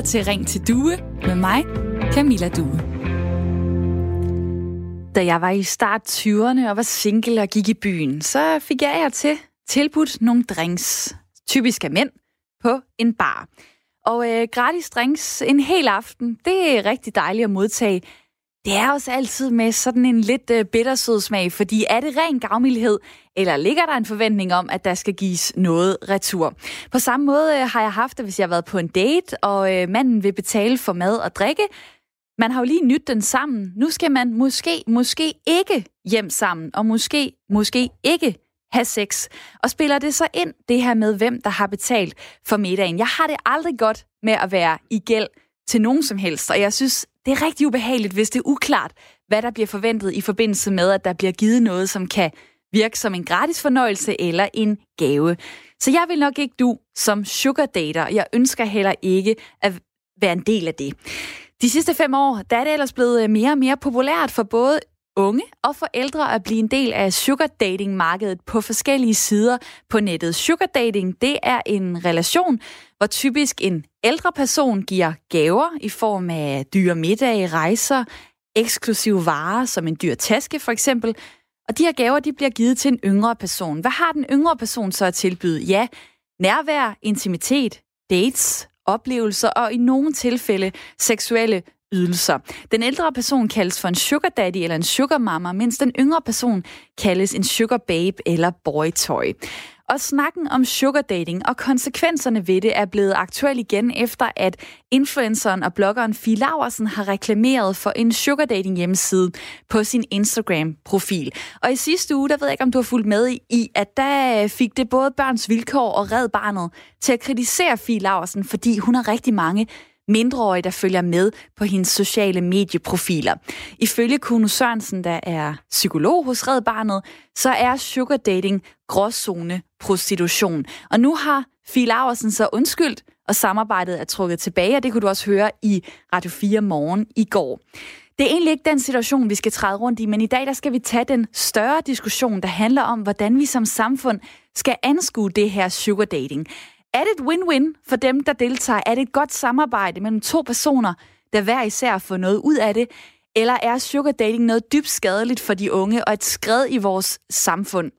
lytter til Ring til Due med mig, Camilla Due. Da jeg var i start 20'erne og var single og gik i byen, så fik jeg jer til tilbudt nogle drinks, typisk af mænd, på en bar. Og øh, gratis drinks en hel aften, det er rigtig dejligt at modtage. Det er også altid med sådan en lidt øh, bittersød smag, fordi er det ren gavmildhed, eller ligger der en forventning om, at der skal gives noget retur? På samme måde øh, har jeg haft det, hvis jeg har været på en date, og øh, manden vil betale for mad og drikke. Man har jo lige nyt den sammen. Nu skal man måske, måske ikke hjem sammen, og måske, måske ikke have sex. Og spiller det så ind, det her med, hvem der har betalt for middagen? Jeg har det aldrig godt med at være i gæld til nogen som helst, og jeg synes, det er rigtig ubehageligt, hvis det er uklart, hvad der bliver forventet i forbindelse med, at der bliver givet noget, som kan virke som en gratis fornøjelse eller en gave. Så jeg vil nok ikke du som sugar dater. Jeg ønsker heller ikke at være en del af det. De sidste fem år, der er det ellers blevet øh, mere og mere populært for både unge og forældre at blive en del af sugar dating markedet på forskellige sider på nettet. Sugar dating, det er en relation, hvor typisk en ældre person giver gaver i form af dyre middage, rejser, eksklusive varer som en dyr taske for eksempel. Og de her gaver, de bliver givet til en yngre person. Hvad har den yngre person så at tilbyde? Ja, nærvær, intimitet, dates, oplevelser og i nogle tilfælde seksuelle ydelser. Den ældre person kaldes for en sugar daddy eller en sugar mama, mens den yngre person kaldes en sugar babe eller boy toy. Og snakken om sugar dating og konsekvenserne ved det er blevet aktuel igen efter, at influenceren og bloggeren Fie Laversen har reklameret for en sugar dating hjemmeside på sin Instagram-profil. Og i sidste uge, der ved jeg ikke, om du har fulgt med i, at der fik det både Børns Vilkår og Red Barnet til at kritisere Fie Laversen, fordi hun har rigtig mange mindreårige, der følger med på hendes sociale medieprofiler. Ifølge Kuno Sørensen, der er psykolog hos Red Barnet, så er sugar dating gråzone prostitution. Og nu har Fie Laversen så undskyldt, og samarbejdet er trukket tilbage, og det kunne du også høre i Radio 4 morgen i går. Det er egentlig ikke den situation, vi skal træde rundt i, men i dag der skal vi tage den større diskussion, der handler om, hvordan vi som samfund skal anskue det her sugar dating. Er det et win-win for dem, der deltager? Er det et godt samarbejde mellem to personer, der hver især får noget ud af det? Eller er sugar dating noget dybt skadeligt for de unge og et skred i vores samfund?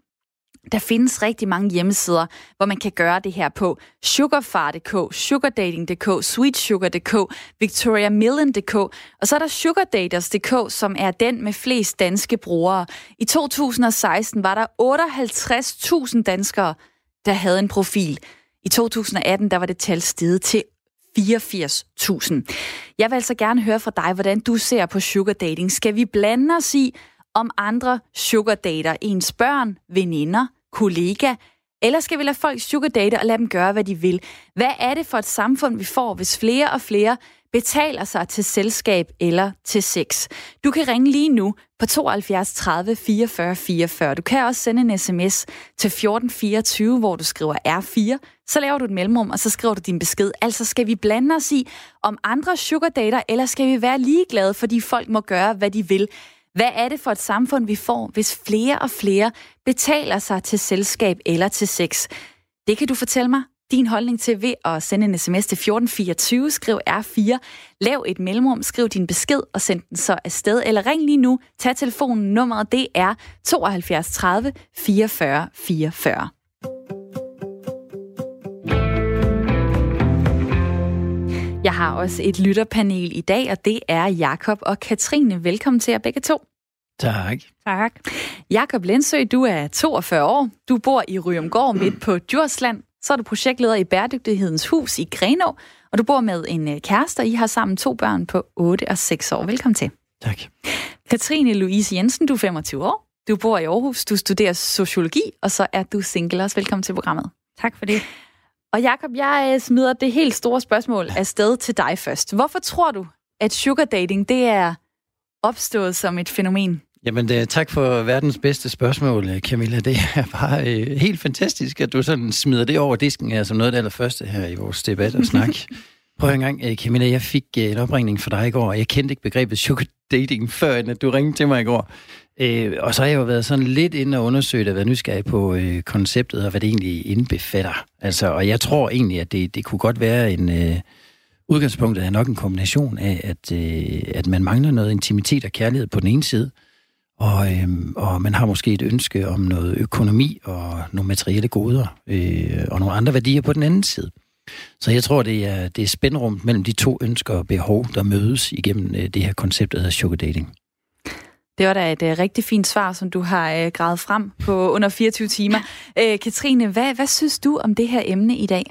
Der findes rigtig mange hjemmesider, hvor man kan gøre det her på. Sugarfar.dk, sugardating.dk, sweetsugar.dk, victoriamillion.dk, og så er der sugardaters.dk, som er den med flest danske brugere. I 2016 var der 58.000 danskere, der havde en profil. I 2018 der var det tal steget til 84.000. Jeg vil altså gerne høre fra dig, hvordan du ser på sugar dating. Skal vi blande os i, om andre sugar dater ens børn, veninder, kollega, eller skal vi lade folk sugar date og lade dem gøre, hvad de vil? Hvad er det for et samfund, vi får, hvis flere og flere betaler sig til selskab eller til sex. Du kan ringe lige nu på 72 30 44 44. Du kan også sende en sms til 1424, hvor du skriver R4. Så laver du et mellemrum, og så skriver du din besked. Altså skal vi blande os i, om andre sugardater, eller skal vi være ligeglade, fordi folk må gøre, hvad de vil? Hvad er det for et samfund, vi får, hvis flere og flere betaler sig til selskab eller til sex? Det kan du fortælle mig din holdning til ved at sende en sms til 1424, skriv R4, lav et mellemrum, skriv din besked og send den så afsted, eller ring lige nu, tag telefonen, nummeret det er 72 30 44 44. Jeg har også et lytterpanel i dag, og det er Jakob og Katrine. Velkommen til jer begge to. Tak. Tak. Jakob Lensø, du er 42 år. Du bor i Ryumgård midt på Djursland. Så er du projektleder i Bæredygtighedens Hus i Grenå, og du bor med en øh, kæreste, og I har sammen to børn på 8 og 6 år. Velkommen til. Tak. Katrine Louise Jensen, du er 25 år. Du bor i Aarhus, du studerer sociologi, og så er du single også. Velkommen til programmet. Tak for det. Og Jakob, jeg øh, smider det helt store spørgsmål afsted til dig først. Hvorfor tror du, at sugar dating det er opstået som et fænomen? Jamen, det, tak for verdens bedste spørgsmål, øh, Camilla. Det er bare øh, helt fantastisk, at du sådan smider det over disken her som noget af det allerførste her i vores debat og snak. Prøv en gang, øh, Camilla, jeg fik øh, en opringning fra dig i går, og jeg kendte ikke begrebet sugar dating, før end at du ringede til mig i går. Øh, og så har jeg jo været sådan lidt inde og undersøgt og været nysgerrig på øh, konceptet og hvad det egentlig indbefatter. Altså, og jeg tror egentlig, at det, det kunne godt være en... Øh, udgangspunktet er nok en kombination af, at, øh, at man mangler noget intimitet og kærlighed på den ene side, og, øh, og man har måske et ønske om noget økonomi og nogle materielle goder øh, og nogle andre værdier på den anden side. Så jeg tror, det er, det er spændrum mellem de to ønsker og behov, der mødes igennem øh, det her koncept, der hedder sugar dating. Det var da et uh, rigtig fint svar, som du har uh, gravet frem på under 24 timer. Uh, Katrine, hvad, hvad synes du om det her emne i dag?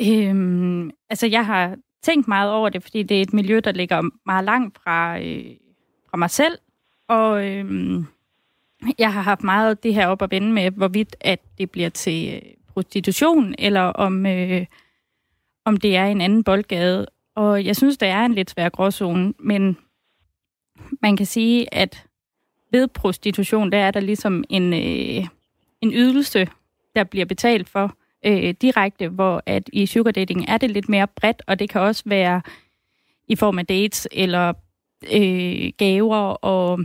Øhm, altså, jeg har tænkt meget over det, fordi det er et miljø, der ligger meget langt fra, øh, fra mig selv. Og øhm, jeg har haft meget det her op at vende med, hvorvidt at det bliver til øh, prostitution, eller om, øh, om det er en anden boldgade. Og jeg synes, der er en lidt svær gråzone, men man kan sige, at ved prostitution, der er der ligesom en, øh, en ydelse, der bliver betalt for øh, direkte, hvor at i sugar dating er det lidt mere bredt, og det kan også være i form af dates eller øh, gaver og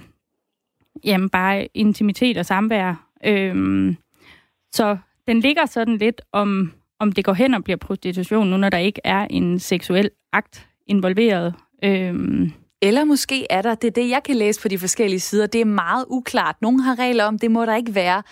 jamen, bare intimitet og samvær. Øh, så den ligger sådan lidt om, om det går hen og bliver prostitution, nu når der ikke er en seksuel akt involveret. Øh, eller måske er der, det er det, jeg kan læse på de forskellige sider, det er meget uklart. Nogle har regler om, det må der ikke være,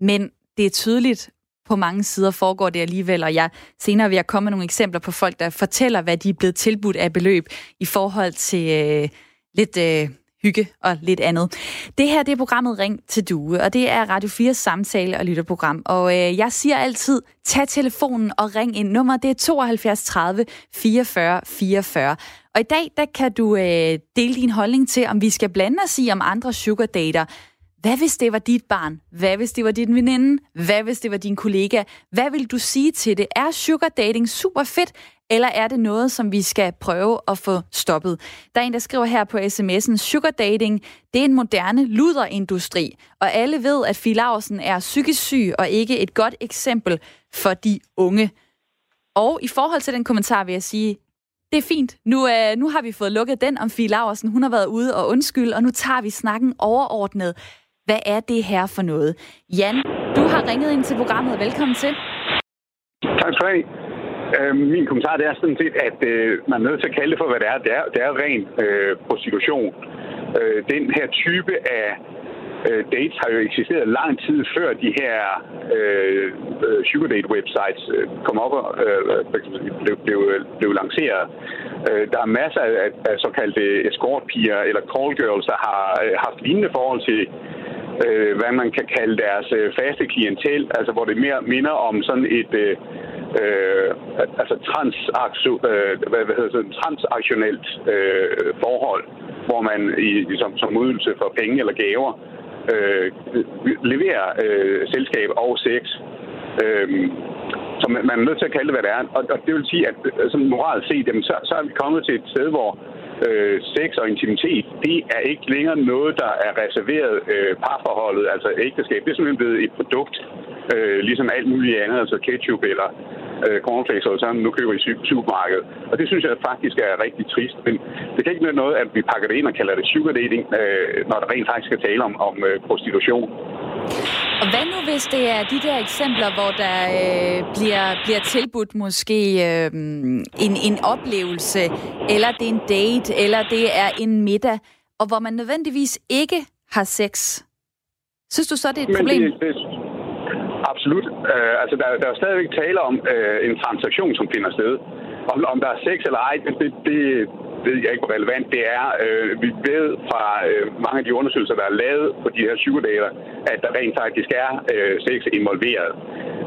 men det er tydeligt, på mange sider foregår det alligevel, og jeg senere vil jeg komme med nogle eksempler på folk, der fortæller, hvad de er blevet tilbudt af beløb i forhold til øh, lidt øh, hygge og lidt andet. Det her det er programmet Ring til Due, og det er Radio 4 samtale- og lytterprogram. Og øh, jeg siger altid, tag telefonen og ring ind. Nummer det er 72 30 44 44. Og i dag der kan du øh, dele din holdning til, om vi skal blande os i, om andre sugar dater hvad hvis det var dit barn? Hvad hvis det var din veninde? Hvad hvis det var din kollega? Hvad vil du sige til det? Er sugar dating super fedt, eller er det noget, som vi skal prøve at få stoppet? Der er en, der skriver her på sms'en, sugar dating, det er en moderne luderindustri, og alle ved, at Filausen er psykisk syg og ikke et godt eksempel for de unge. Og i forhold til den kommentar vil jeg sige, det er fint. Nu, øh, nu har vi fået lukket den om Fie Laversen. Hun har været ude og undskyld, og nu tager vi snakken overordnet. Hvad er det her for noget? Jan, du har ringet ind til programmet. Velkommen til. Tak for. Øh, min kommentar det er sådan set, at øh, man er nødt til at kalde det for, hvad det er. Det er, det er ren øh, prostitution. Øh, den her type af øh, dates har jo eksisteret lang tid før de her øh, øh sugar date websites øh, kom op og øh, blev, blev, blev lanceret. Øh, der er masser af, af såkaldte escortpiger eller call girls, der har øh, haft lignende forhold til øh, hvad man kan kalde deres øh, faste klientel, altså hvor det mere minder om sådan et øh, øh, altså transaktion, øh, hvad, hvad hedder det, transaktionelt øh, forhold, hvor man i, ligesom, som modydelse for penge eller gaver øh, leverer øh, selskab og sex. Øh, så man, man er nødt til at kalde det, hvad det er. Og, og det vil sige, at øh, som moral set, jamen, så, så er vi kommet til et sted, hvor øh, sex og intimitet, det er ikke længere noget, der er reserveret øh, parforholdet, altså ægteskab. Det er simpelthen blevet et produkt, øh, ligesom alt muligt andet, altså ketchup eller øh, cornflakes og sådan, nu køber i supermarkedet. Og det synes jeg faktisk er rigtig trist. Men det kan ikke være noget, at vi pakker det ind og kalder det sugar dating, øh, når der rent faktisk skal tale om, om øh, prostitution. Og hvad nu, hvis det er de der eksempler, hvor der øh, bliver, bliver tilbudt måske øh, en, en oplevelse, eller det er en date, eller det er en middag, og hvor man nødvendigvis ikke har sex? Synes du så, det er et Men problem? Det, det, absolut. Øh, altså, der, der er jo stadigvæk tale om øh, en transaktion, som finder sted. Om, om der er sex eller ej, det, det, det ved jeg ikke, hvor relevant det er. Øh, vi ved fra øh, mange af de undersøgelser, der er lavet på de her sugardater, at der rent faktisk er øh, sex involveret.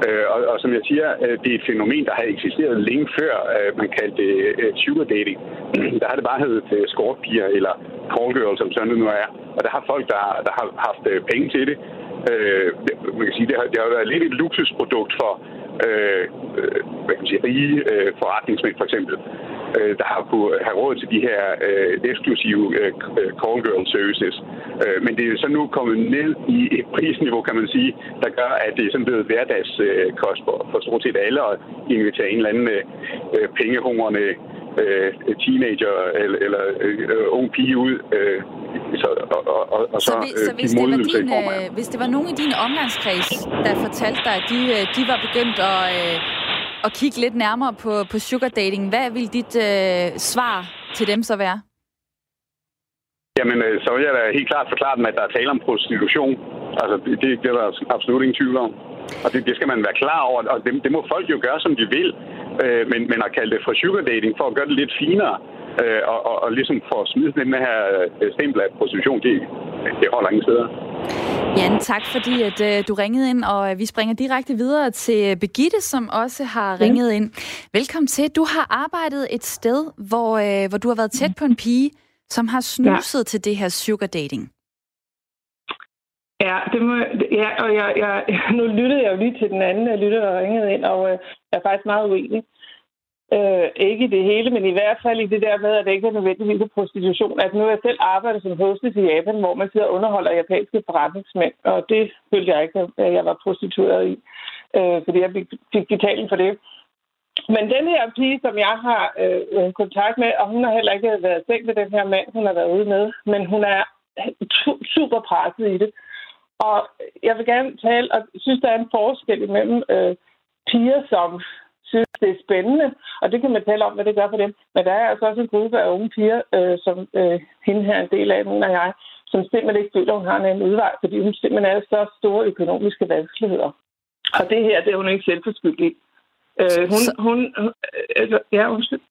Øh, og, og som jeg siger, øh, det er et fænomen, der har eksisteret længe før øh, man kaldte det øh, sugar dating. der har det bare heddet øh, skortpiger eller call girl, som sådan nu er. Og der har folk, der, der har haft øh, penge til det, Øh, man kan sige, det har, det har været lidt et luksusprodukt for øh, øh, hvad kan man sige, rige øh, forretningsmænd for eksempel, øh, der har kunne have råd til de her øh, eksklusive øh, øh call girl services. Øh, men det er så nu kommet ned i et prisniveau, kan man sige, der gør, at det er sådan blevet hverdagskost øh, for, for stort set alle at invitere en eller anden øh, øh pengehungrende øh, teenager eller, eller øh, ung pige ud. Øh, så, og, og, og så, så, hvis, så hvis, det var din, øh, hvis det var nogen i din omgangskreds, der fortalte dig, at de, øh, de var begyndt at, øh, at kigge lidt nærmere på, på sugar dating, hvad vil dit øh, svar til dem så være? Jamen, øh, så vil jeg da helt klart forklare dem, at der er tale om prostitution. Altså, det, det er der absolut ingen tvivl om. Og det, det skal man være klar over, og det, det må folk jo gøre, som de vil. Øh, men, men at kalde det for sugar dating, for at gøre det lidt finere, øh, og, og, og ligesom få smidt den her øh, stempel af prostitution, det, det holder ingen steder. Jan, tak fordi at øh, du ringede ind, og vi springer direkte videre til Begitte, som også har ringet ind. Velkommen til. Du har arbejdet et sted, hvor, øh, hvor du har været tæt på en pige, som har snuset ja. til det her sugar dating. Ja, det må, ja og jeg, jeg, nu lyttede jeg jo lige til den anden lytter, og ringede ind, og øh, jeg er faktisk meget uenig. Øh, ikke i det hele, men i hvert fald i det der med, at det ikke er nødvendigvis er prostitution. At nu har jeg selv arbejdet som hostess i Japan, hvor man sidder og underholder japanske forretningsmænd, og det følte jeg ikke, at jeg var prostitueret i, øh, fordi jeg fik betalt for det. Men den her pige, som jeg har øh, øh, kontakt med, og hun har heller ikke været seng med den her mand, hun har været ude med, men hun er super presset i det. Og jeg vil gerne tale, og synes, der er en forskel imellem øh, piger, som synes, det er spændende, og det kan man tale om, hvad det gør for dem. Men der er altså også en gruppe af unge piger, øh, som øh, hende her er en del af, nogen af jeg, som simpelthen ikke føler, at hun har en udvej, fordi hun simpelthen er så store økonomiske vanskeligheder. Og det her, det er hun ikke selvforskyldt i. Øh, hun, så... hun, øh, ja, undskyld.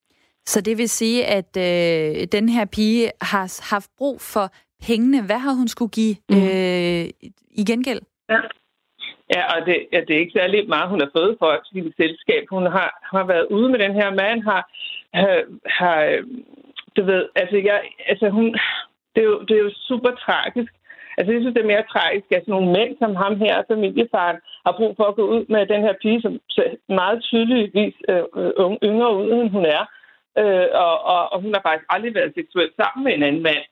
Så det vil sige, at øh, den her pige har haft brug for pengene. Hvad har hun skulle give mm. øh, i gengæld? Ja. Ja, og det, ja, det er ikke særlig meget, hun har fået for sit selskab. Hun har, har været ude med den her mand, har, har, har du ved, altså, jeg, altså hun, det, er jo, det er jo super tragisk. Altså, jeg synes, det er mere tragisk, at sådan nogle mænd som ham her, familiefaren, har brug for at gå ud med den her pige, som meget tydeligvis øh, yngre ud, end hun er. Øh, og, og, og hun har faktisk aldrig været seksuelt sammen med en anden mand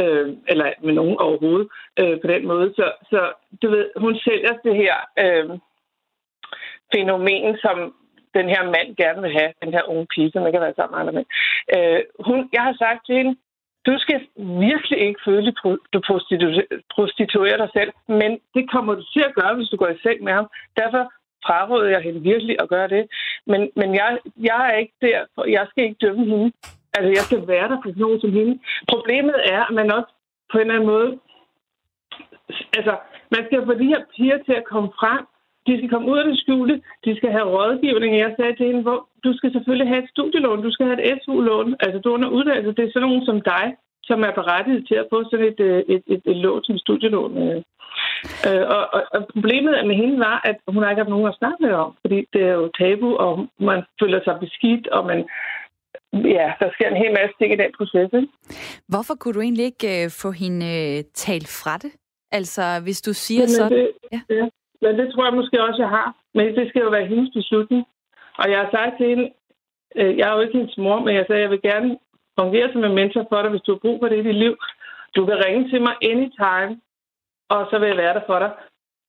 øh, eller med nogen overhovedet øh, på den måde. Så, så du ved, hun sælger det her øh, fænomen, som den her mand gerne vil have, den her unge pige, som ikke har været sammen med andre mænd. Øh, hun, jeg har sagt til hende, du skal virkelig ikke føle, at du prostituerer dig selv, men det kommer du til at gøre, hvis du går i seng med ham. Derfor fraråder jeg hende virkelig at gøre det. Men, men jeg, jeg er ikke der, for jeg skal ikke dømme hende. Altså, jeg skal være der for sådan nogen som hende. Problemet er, at man også på en eller anden måde... Altså, man skal få de her piger til at komme frem. De skal komme ud af det skjule. De skal have rådgivning. Jeg sagde til hende, hvor du skal selvfølgelig have et studielån. Du skal have et SU-lån. Altså, du er under uddannelse. Det er sådan nogen som dig, som er berettiget til at få sådan et, øh, et, et, et lån som studielån. Øh. øh, og, og, og problemet med hende var, at hun har ikke haft nogen at snakke med om, fordi det er jo tabu, og man føler sig beskidt, og man ja, der sker en hel masse ting i den proces. Ikke? Hvorfor kunne du egentlig ikke øh, få hende øh, talt fra det? Altså, hvis du siger men sådan... Det, ja. ja. Men det tror jeg måske også, jeg har. Men det skal jo være hendes beslutning. Og jeg har sagt til hende, øh, jeg er jo ikke hendes mor, men jeg sagde, at jeg vil gerne fungere som en mentor for dig, hvis du har brug for det i dit liv. Du kan ringe til mig anytime, og så vil jeg være der for dig.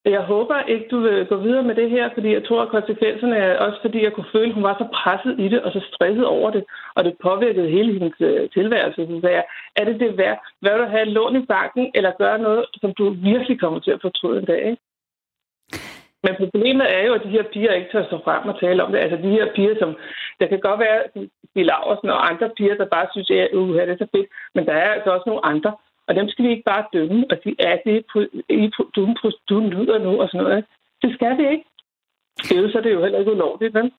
Jeg håber ikke, du vil gå videre med det her, fordi jeg tror, at konsekvenserne er også, fordi jeg kunne føle, at hun var så presset i det og så stresset over det, og det påvirkede hele hendes øh, tilværelse. Så sagde jeg, er det det værd? Hvad vil du have lån i banken, eller gøre noget, som du virkelig kommer til at fortryde en dag? Ikke? Men problemet er jo, at de her piger ikke tør stå frem og tale om det. Altså de her piger, som... Der kan godt være Bill Laversen og andre piger, der bare synes, at uh, det er så fedt. Men der er altså også nogle andre, og dem skal vi ikke bare dømme og sige, at det er du, du lyder nu og sådan noget. Det skal vi ikke. Ellers er det jo heller ikke ulovligt, vel?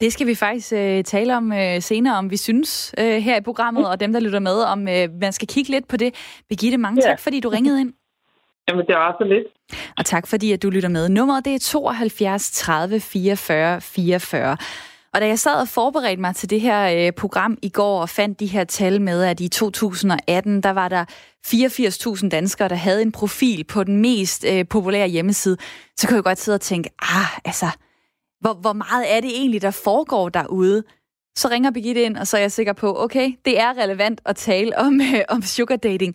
Det skal vi faktisk øh, tale om øh, senere, om vi synes øh, her i programmet, og dem, der lytter med, om øh, man skal kigge lidt på det. Birgitte, mange ja. tak, fordi du ringede ind. Jamen, det var så lidt. Og tak, fordi at du lytter med. Nummeret det er 72 30 44 44. Og da jeg sad og forberedte mig til det her øh, program i går og fandt de her tal med, at i 2018, der var der 84.000 danskere, der havde en profil på den mest øh, populære hjemmeside, så kunne jeg godt sidde og tænke, ah, altså, hvor, hvor meget er det egentlig, der foregår derude? Så ringer Birgitte ind, og så er jeg sikker på, okay, det er relevant at tale om, øh, om sugar dating.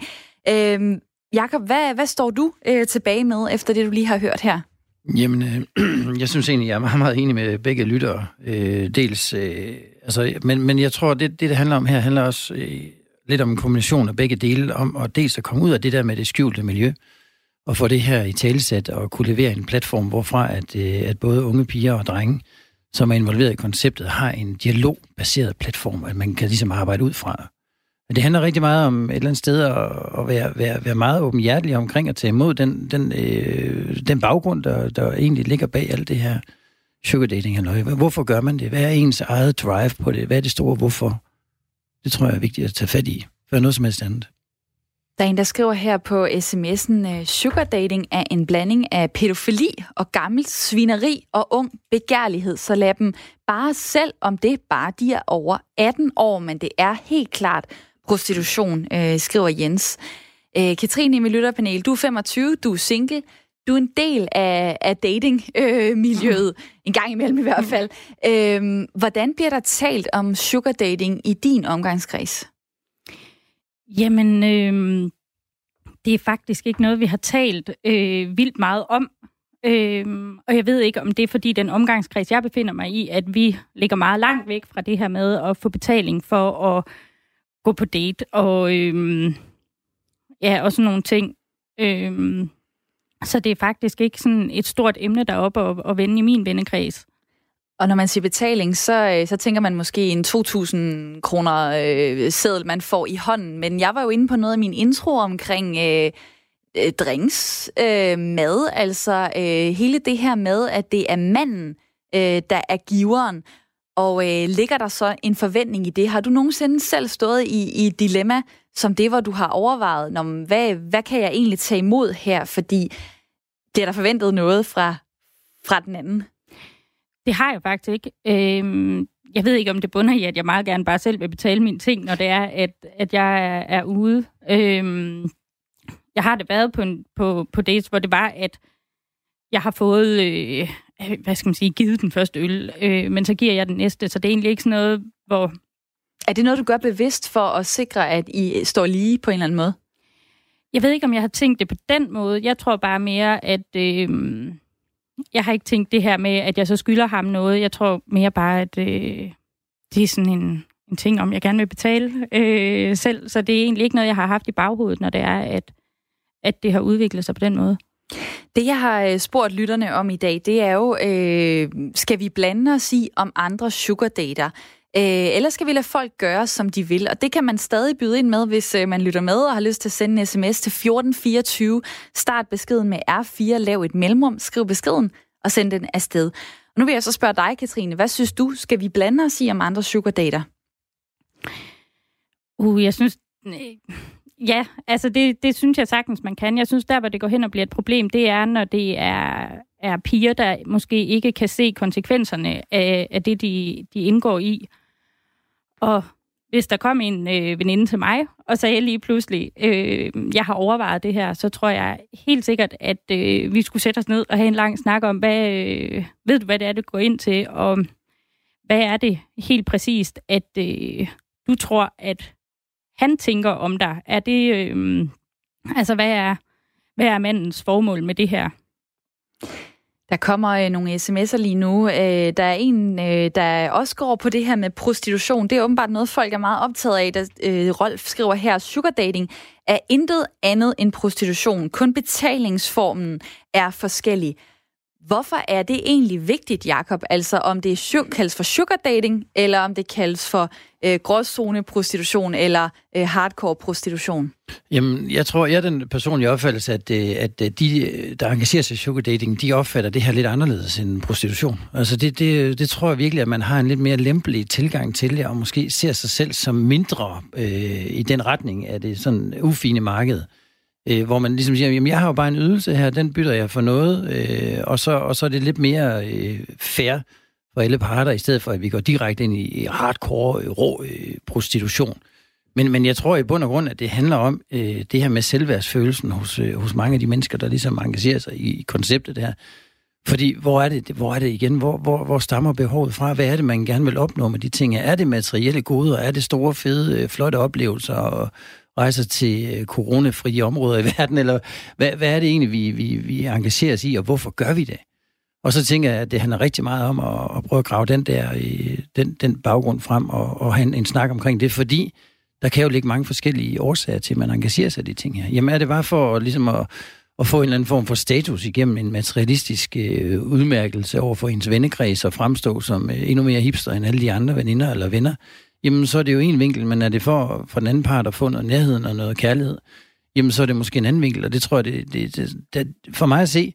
Øh, Jakob, hvad, hvad står du øh, tilbage med, efter det, du lige har hørt her? Jamen, øh, jeg synes egentlig, jeg er meget, meget enig med begge lyttere. Øh, dels, øh, altså, men, men jeg tror, det, det, det handler om her, handler også øh, lidt om en kombination af begge dele, om at dels at komme ud af det der med det skjulte miljø, og få det her i talesæt og kunne levere en platform, hvorfra at, øh, at både unge piger og drenge som er involveret i konceptet, har en dialogbaseret platform, at man kan ligesom arbejde ud fra. Men det handler rigtig meget om et eller andet sted at, at være, være, være meget åbenhjertelig omkring at tage imod den, den, øh, den baggrund, der, der egentlig ligger bag alt det her sugar dating halløj. Hvorfor gør man det? Hvad er ens eget drive på det? Hvad er det store hvorfor? Det tror jeg er vigtigt at tage fat i, for noget som helst andet. Der er en, der skriver her på sms'en, øh, sugar dating er en blanding af pædofili og gammelt svineri og ung begærlighed, så lad dem bare selv om det bare de er over 18 år, men det er helt klart prostitution, øh, skriver Jens. Øh, Katrine i mit lytterpanel, du er 25, du er single, du er en del af, af dating-miljøet, øh, en gang imellem i hvert fald. Øh, hvordan bliver der talt om sugar dating i din omgangskreds? Jamen, øh, det er faktisk ikke noget, vi har talt øh, vildt meget om. Øhm, og jeg ved ikke, om det er fordi den omgangskreds, jeg befinder mig i, at vi ligger meget langt væk fra det her med at få betaling for at gå på date. Og øhm, ja, og sådan nogle ting. Øhm, så det er faktisk ikke sådan et stort emne deroppe at, at vende i min vennekreds. Og når man siger betaling, så, øh, så tænker man måske en 2.000 kroner øh, seddel, man får i hånden. Men jeg var jo inde på noget af min intro omkring øh, øh, drinks, øh, mad. Altså øh, hele det her med, at det er manden, øh, der er giveren. Og øh, ligger der så en forventning i det? Har du nogensinde selv stået i, i et dilemma som det, hvor du har overvejet, når, hvad, hvad kan jeg egentlig tage imod her? Fordi det er der forventet noget fra, fra den anden. Det har jeg faktisk ikke. Øhm, jeg ved ikke, om det bunder i, at jeg meget gerne bare selv vil betale mine ting, når det er, at, at jeg er, er ude. Øhm, jeg har det været på, en, på, på dates, hvor det var, at jeg har fået, øh, hvad skal man sige, givet den første øl, øh, men så giver jeg den næste, så det er egentlig ikke sådan noget, hvor... Er det noget, du gør bevidst for at sikre, at I står lige på en eller anden måde? Jeg ved ikke, om jeg har tænkt det på den måde. Jeg tror bare mere, at... Øh, jeg har ikke tænkt det her med, at jeg så skylder ham noget. Jeg tror mere bare, at øh, det er sådan en, en ting, om jeg gerne vil betale øh, selv. Så det er egentlig ikke noget, jeg har haft i baghovedet, når det er, at, at det har udviklet sig på den måde. Det, jeg har øh, spurgt lytterne om i dag, det er jo, øh, skal vi blande os i, om andre sugar dater? Øh, eller skal vi lade folk gøre, som de vil? Og det kan man stadig byde ind med, hvis øh, man lytter med og har lyst til at sende en sms til 1424. Start beskeden med R4, lav et mellemrum, skriv beskeden og send den afsted. Og nu vil jeg så spørge dig, Katrine, hvad synes du, skal vi blande os i om andre sugar dater? Uh, jeg synes... Ja, altså det, det synes jeg sagtens, man kan. Jeg synes, der hvor det går hen og bliver et problem, det er, når det er, er piger, der måske ikke kan se konsekvenserne af, af det, de, de indgår i. Og hvis der kom en øh, veninde til mig og sagde lige pludselig, øh, jeg har overvejet det her, så tror jeg helt sikkert, at øh, vi skulle sætte os ned og have en lang snak om, hvad, øh, ved du, hvad det er, du går ind til, og hvad er det helt præcist, at øh, du tror, at han tænker om dig? Er det, øh, altså hvad er, hvad er mandens formål med det her? Der kommer øh, nogle sms'er lige nu. Øh, der er en, øh, der også går på det her med prostitution. Det er åbenbart noget, folk er meget optaget af. Der, øh, Rolf skriver her, sugar dating er intet andet end prostitution. Kun betalingsformen er forskellig. Hvorfor er det egentlig vigtigt, Jakob? Altså om det kaldes for sugar dating, eller om det kaldes for øh, gråzone prostitution eller øh, hardcore prostitution? Jamen, jeg tror, jeg er den personlige opfattelse, at, øh, at øh, de, øh, der engagerer sig i sugar dating, de opfatter det her lidt anderledes end prostitution. Altså, det, det, det tror jeg virkelig, at man har en lidt mere lempelig tilgang til det, og måske ser sig selv som mindre øh, i den retning af det sådan ufine marked øh, hvor man ligesom siger, jamen jeg har jo bare en ydelse her, den bytter jeg for noget, øh, og, så, og så er det lidt mere øh, fair for alle parter, i stedet for at vi går direkte ind i hardcore, øh, rå øh, prostitution. Men, men jeg tror i bund og grund, at det handler om øh, det her med selvværdsfølelsen hos, øh, hos mange af de mennesker, der ligesom engagerer sig i, i konceptet her. Fordi hvor er det, hvor er det igen? Hvor, hvor, hvor stammer behovet fra? Hvad er det, man gerne vil opnå med de ting? Er det materielle goder? Er det store, fede, øh, flotte oplevelser og, rejser til øh, coronafrie områder i verden, eller hvad, hvad er det egentlig, vi, vi, vi engagerer os i, og hvorfor gør vi det? Og så tænker jeg, at det handler rigtig meget om at, at prøve at grave den der øh, den, den baggrund frem og, og have en, en snak omkring det, fordi der kan jo ligge mange forskellige årsager til, at man engagerer sig i de ting her. Jamen er det bare for ligesom at, at få en eller anden form for status igennem en materialistisk øh, udmærkelse over for ens vennekreds og fremstå som øh, endnu mere hipster end alle de andre veninder eller venner, jamen så er det jo en vinkel, men er det for, for den anden part at få noget nærhed og noget kærlighed, jamen så er det måske en anden vinkel, og det tror jeg, det, det, det, det for mig at se,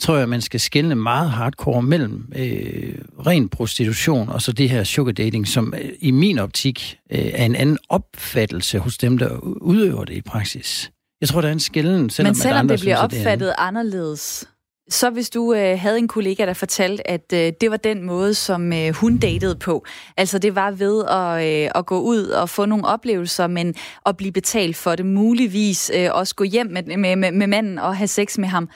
tror jeg, man skal skelne meget hardcore mellem øh, ren prostitution og så det her sugar dating, som øh, i min optik øh, er en anden opfattelse hos dem, der udøver det i praksis. Jeg tror, der er en skælden, selvom Men selvom det bliver opfattet det anderledes, så hvis du øh, havde en kollega, der fortalte, at øh, det var den måde, som øh, hun datede på, altså det var ved at, øh, at gå ud og få nogle oplevelser, men at blive betalt for det, muligvis øh, også gå hjem med, med, med, med manden og have sex med ham,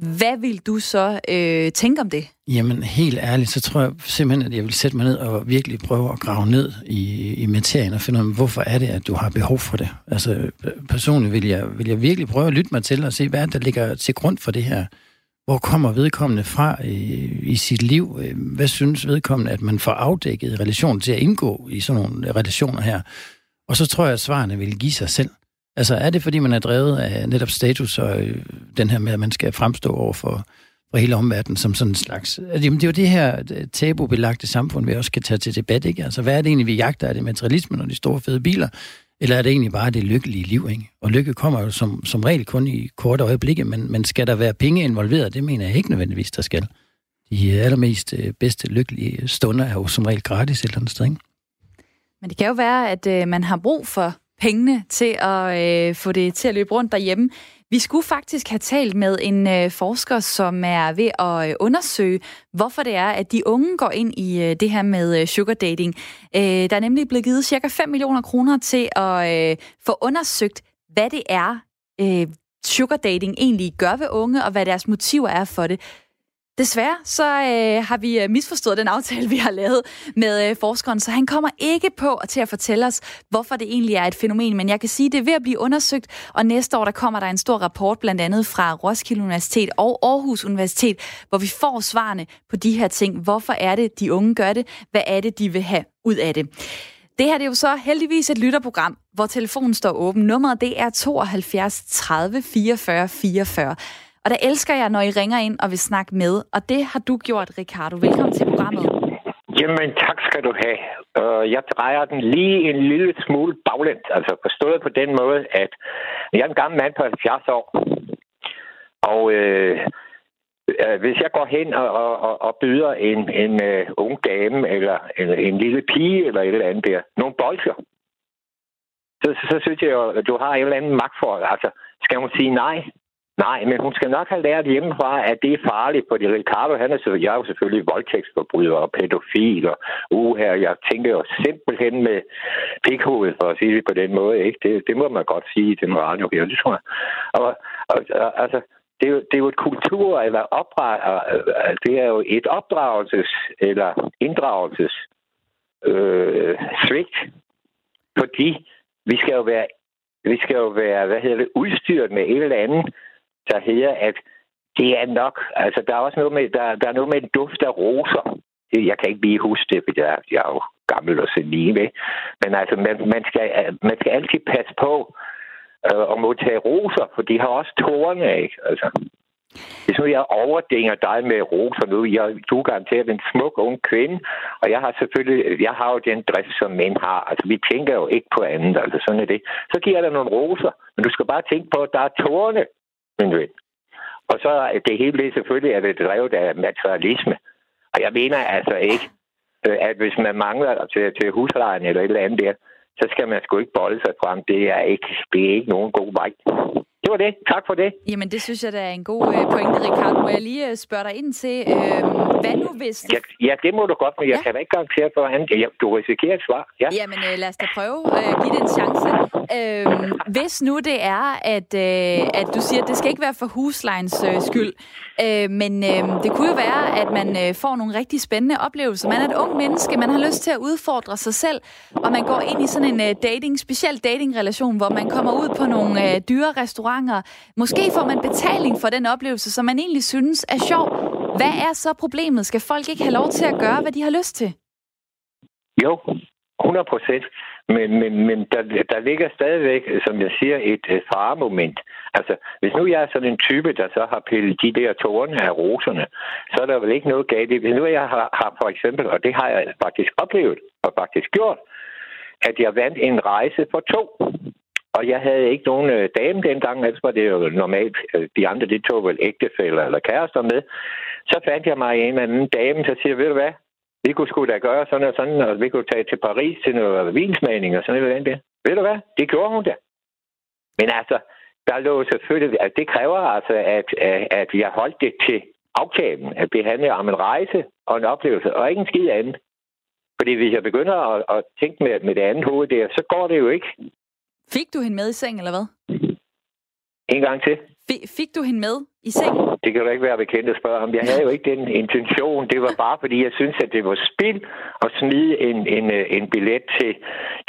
hvad vil du så øh, tænke om det? Jamen, helt ærligt, så tror jeg simpelthen, at jeg vil sætte mig ned og virkelig prøve at grave ned i, i materien og finde ud af, hvorfor er det, at du har behov for det. Altså, personligt vil jeg, vil jeg virkelig prøve at lytte mig til og se, hvad der ligger til grund for det her. Hvor kommer vedkommende fra i, i sit liv? Øh, hvad synes vedkommende, at man får afdækket i relation til at indgå i sådan nogle øh, relationer her? Og så tror jeg, at svarene vil give sig selv. Altså er det, fordi man er drevet af netop status og øh, den her med, at man skal fremstå over for, for hele omverdenen som sådan en slags... Jamen, det er jo det her tabubelagte samfund, vi også skal tage til debat, ikke? Altså hvad er det egentlig, vi jagter? Er det materialismen og de store fede biler? Eller er det egentlig bare det lykkelige liv, ikke? Og lykke kommer jo som, som regel kun i korte øjeblikke, men, men skal der være penge involveret? Det mener jeg ikke nødvendigvis, der skal. De allermest øh, bedste lykkelige stunder er jo som regel gratis et eller andet sted, ikke? Men det kan jo være, at øh, man har brug for pengene til at øh, få det til at løbe rundt derhjemme. Vi skulle faktisk have talt med en øh, forsker, som er ved at øh, undersøge, hvorfor det er, at de unge går ind i øh, det her med øh, sugar dating. Øh, der er nemlig blevet givet cirka 5 millioner kroner til at øh, få undersøgt, hvad det er, øh, sugar dating egentlig gør ved unge, og hvad deres motiver er for det. Desværre så øh, har vi øh, misforstået den aftale, vi har lavet med øh, forskeren, så han kommer ikke på til at fortælle os, hvorfor det egentlig er et fænomen, men jeg kan sige, at det er ved at blive undersøgt, og næste år der kommer der en stor rapport, blandt andet fra Roskilde Universitet og Aarhus Universitet, hvor vi får svarene på de her ting. Hvorfor er det, de unge gør det? Hvad er det, de vil have ud af det? Det her det er jo så heldigvis et lytterprogram, hvor telefonen står åben. Nummeret det er 72 30 44 44. Og der elsker jeg, når I ringer ind og vil snakke med. Og det har du gjort, Ricardo. Velkommen til programmet. Jamen, tak skal du have. Øh, jeg drejer den lige en lille smule baglæns. Altså forstået på den måde, at jeg er en gammel mand på 70 år. Og øh, øh, hvis jeg går hen og, og, og byder en, en uh, ung dame, eller en, en lille pige, eller et eller andet der, nogle bolcher, så, så, så synes jeg jo, at du har en eller andet magt for Altså, skal hun sige nej? Nej, men hun skal nok have lært hjemmefra, at det er farligt, fordi Ricardo, han er, så, jeg er jo selvfølgelig voldtægtsforbryder og pædofil, og uh, her, jeg tænker jo simpelthen med pikhovedet, for at sige det på den måde, ikke? Det, det må man godt sige i den radio her, det tror jeg. Og, og, og altså, det er, jo, det er jo et kultur, eller opdrag, øh, det er jo et opdragelses- eller inddragelses øh, svigt, fordi vi skal jo være vi skal jo være, hvad hedder det, udstyret med et eller andet, der hedder, at det er nok, altså der er også noget med, der, der er noget med en duft af roser. Jeg kan ikke lige huske det, for jeg, jeg er jo gammel og senil, ikke? Men altså, man, man, skal, man skal altid passe på øh, at modtage roser, for de har også tårerne, ikke? Altså, hvis nu jeg overdænger dig med roser nu, jeg, du er garanteret en smuk ung kvinde, og jeg har selvfølgelig, jeg har jo den drift, som mænd har. Altså, vi tænker jo ikke på andet, altså sådan er det. Så giver der nogle roser, men du skal bare tænke på, at der er tårne min ven. Og så det hele det selvfølgelig er det drevet af materialisme. Og jeg mener altså ikke, øh, at hvis man mangler til, til huslejen eller et eller andet der, så skal man sgu ikke bolde sig frem. Det er ikke, det er ikke nogen god vej. Det var det. Tak for det. Jamen, det synes jeg, der er en god øh, pointe, Ricardo. Må jeg lige øh, spørge dig ind til, øh, hvad nu hvis... Det... Ja, ja, det må du godt, men jeg ja. kan da ikke garantere for andet. Ja, du risikerer et svar. Ja. Jamen, øh, lad os da prøve at øh, give det en chance. Øh, hvis nu det er, at, øh, at du siger, at det skal ikke være for huslejens øh, skyld, øh, men øh, det kunne jo være, at man øh, får nogle rigtig spændende oplevelser. Man er et ung menneske, man har lyst til at udfordre sig selv, og man går ind i sådan en øh, dating, speciel datingrelation, hvor man kommer ud på nogle øh, dyre restauranter, restauranter. Måske får man betaling for den oplevelse, som man egentlig synes er sjov. Hvad er så problemet? Skal folk ikke have lov til at gøre, hvad de har lyst til? Jo, 100 procent. Men, men, men der, der ligger stadigvæk, som jeg siger, et uh, faremoment. Altså, hvis nu jeg er sådan en type, der så har pillet de der tårne af roserne, så er der vel ikke noget galt i. Hvis nu jeg har, har for eksempel, og det har jeg faktisk oplevet og faktisk gjort, at jeg vandt en rejse for to. Og jeg havde ikke nogen øh, dame dengang, ellers var det jo normalt. Øh, de andre, de tog vel ægtefælder eller kærester med. Så fandt jeg mig en eller anden dame, der siger, ved du hvad, vi kunne sgu da gøre sådan og sådan, og vi kunne tage til Paris til noget vinsmagning og sådan noget. Det. Ved du hvad, det gjorde hun da. Men altså, der lå selvfølgelig, at det kræver altså, at, at, at vi har holdt det til aftalen, at det handler om en rejse og en oplevelse, og ikke en skid andet. Fordi hvis jeg begynder at, at tænke med, med det andet hoved der, så går det jo ikke. Fik du hende med i seng, eller hvad? En gang til. Fik du hende med i seng? Det kan du ikke være bekendt at spørge om. Jeg havde jo ikke den intention. Det var bare fordi, jeg synes, at det var spil at smide en, en, en billet til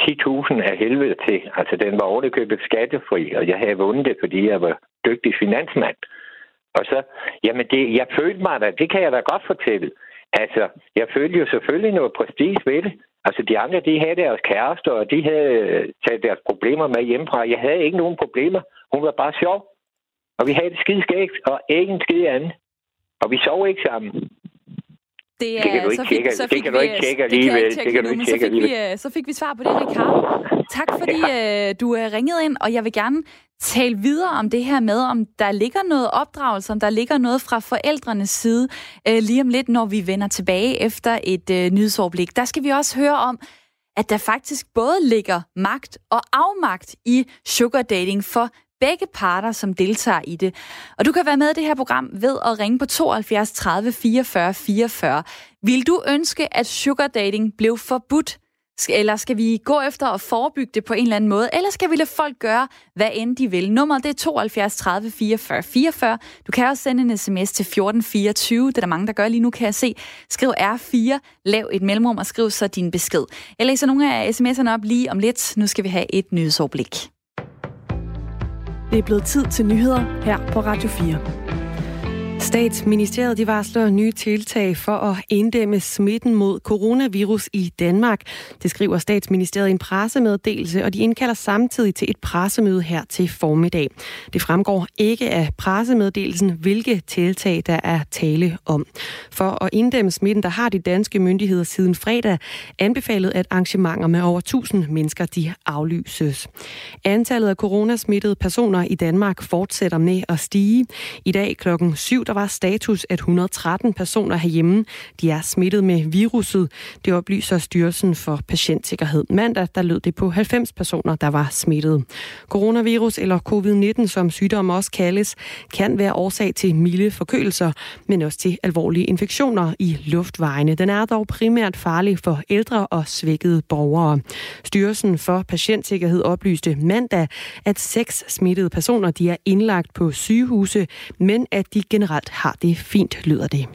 10.000 af helvede til. Altså, den var ovenikøbet skattefri, og jeg havde vundet det, fordi jeg var dygtig finansmand. Og så, jamen, det, jeg følte mig da, det kan jeg da godt fortælle. Altså, jeg følte jo selvfølgelig noget prestige ved det. Altså, de andre, de havde deres kærester, og de havde taget deres problemer med hjemmefra. Jeg havde ikke nogen problemer. Hun var bare sjov. Og vi havde det skide skægt, og ikke en skide andet. Og vi sov ikke sammen. Det, er, det kan du ikke tjekke, så fik, det kan du ikke tjekke alligevel. Det kan du ikke tjekke alligevel. Så fik vi svar på det, Ricardo. Tak fordi ja. øh, du er ringet ind, og jeg vil gerne tale videre om det her med, om der ligger noget opdragelse, om der ligger noget fra forældrenes side, øh, lige om lidt, når vi vender tilbage efter et øh, nyhedsoverblik. Der skal vi også høre om, at der faktisk både ligger magt og afmagt i sugar dating for begge parter, som deltager i det. Og du kan være med i det her program ved at ringe på 72 30 44 44. Vil du ønske, at sugar dating blev forbudt? Eller skal vi gå efter at forebygge det på en eller anden måde? Eller skal vi lade folk gøre, hvad end de vil? Nummeret det er 72 30 44 44. Du kan også sende en sms til 1424. Det er der mange, der gør lige nu, kan jeg se. Skriv R4, lav et mellemrum og skriv så din besked. Jeg læser nogle af sms'erne op lige om lidt. Nu skal vi have et nyhedsoverblik. Det er blevet tid til nyheder her på Radio 4. Statsministeriet de varsler nye tiltag for at inddæmme smitten mod coronavirus i Danmark. Det skriver Statsministeriet i en pressemeddelelse, og de indkalder samtidig til et pressemøde her til formiddag. Det fremgår ikke af pressemeddelelsen, hvilke tiltag der er tale om. For at inddæmme smitten, der har de danske myndigheder siden fredag anbefalet, at arrangementer med over 1000 mennesker de aflyses. Antallet af coronasmittede personer i Danmark fortsætter med at stige. I dag klokken 7 der var status, at 113 personer herhjemme de er smittet med viruset. Det oplyser Styrelsen for Patientsikkerhed. Mandag der lød det på 90 personer, der var smittet. Coronavirus eller covid-19, som sygdommen også kaldes, kan være årsag til milde forkølelser, men også til alvorlige infektioner i luftvejene. Den er dog primært farlig for ældre og svækkede borgere. Styrelsen for Patientsikkerhed oplyste mandag, at seks smittede personer de er indlagt på sygehuse, men at de generelt har det fint, lyder det.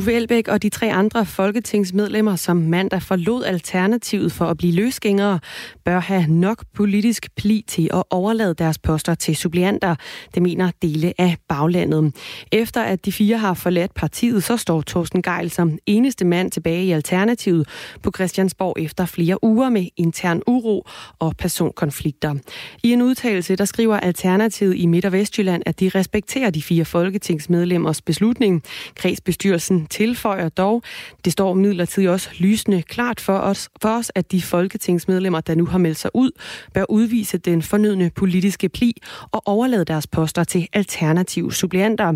Uffe Elbæk og de tre andre folketingsmedlemmer, som mandag forlod Alternativet for at blive løsgængere, bør have nok politisk pli til at overlade deres poster til supplianter, Det mener dele af baglandet. Efter at de fire har forladt partiet, så står Thorsten Geil som eneste mand tilbage i Alternativet på Christiansborg efter flere uger med intern uro og personkonflikter. I en udtalelse, der skriver Alternativet i Midt- og Vestjylland, at de respekterer de fire folketingsmedlemmers beslutning. Kredsbestyrelsen tilføjer dog, det står midlertid også lysende klart for os, for os, at de folketingsmedlemmer, der nu har meldt sig ud, bør udvise den fornødne politiske pli og overlade deres poster til alternative suppleanter.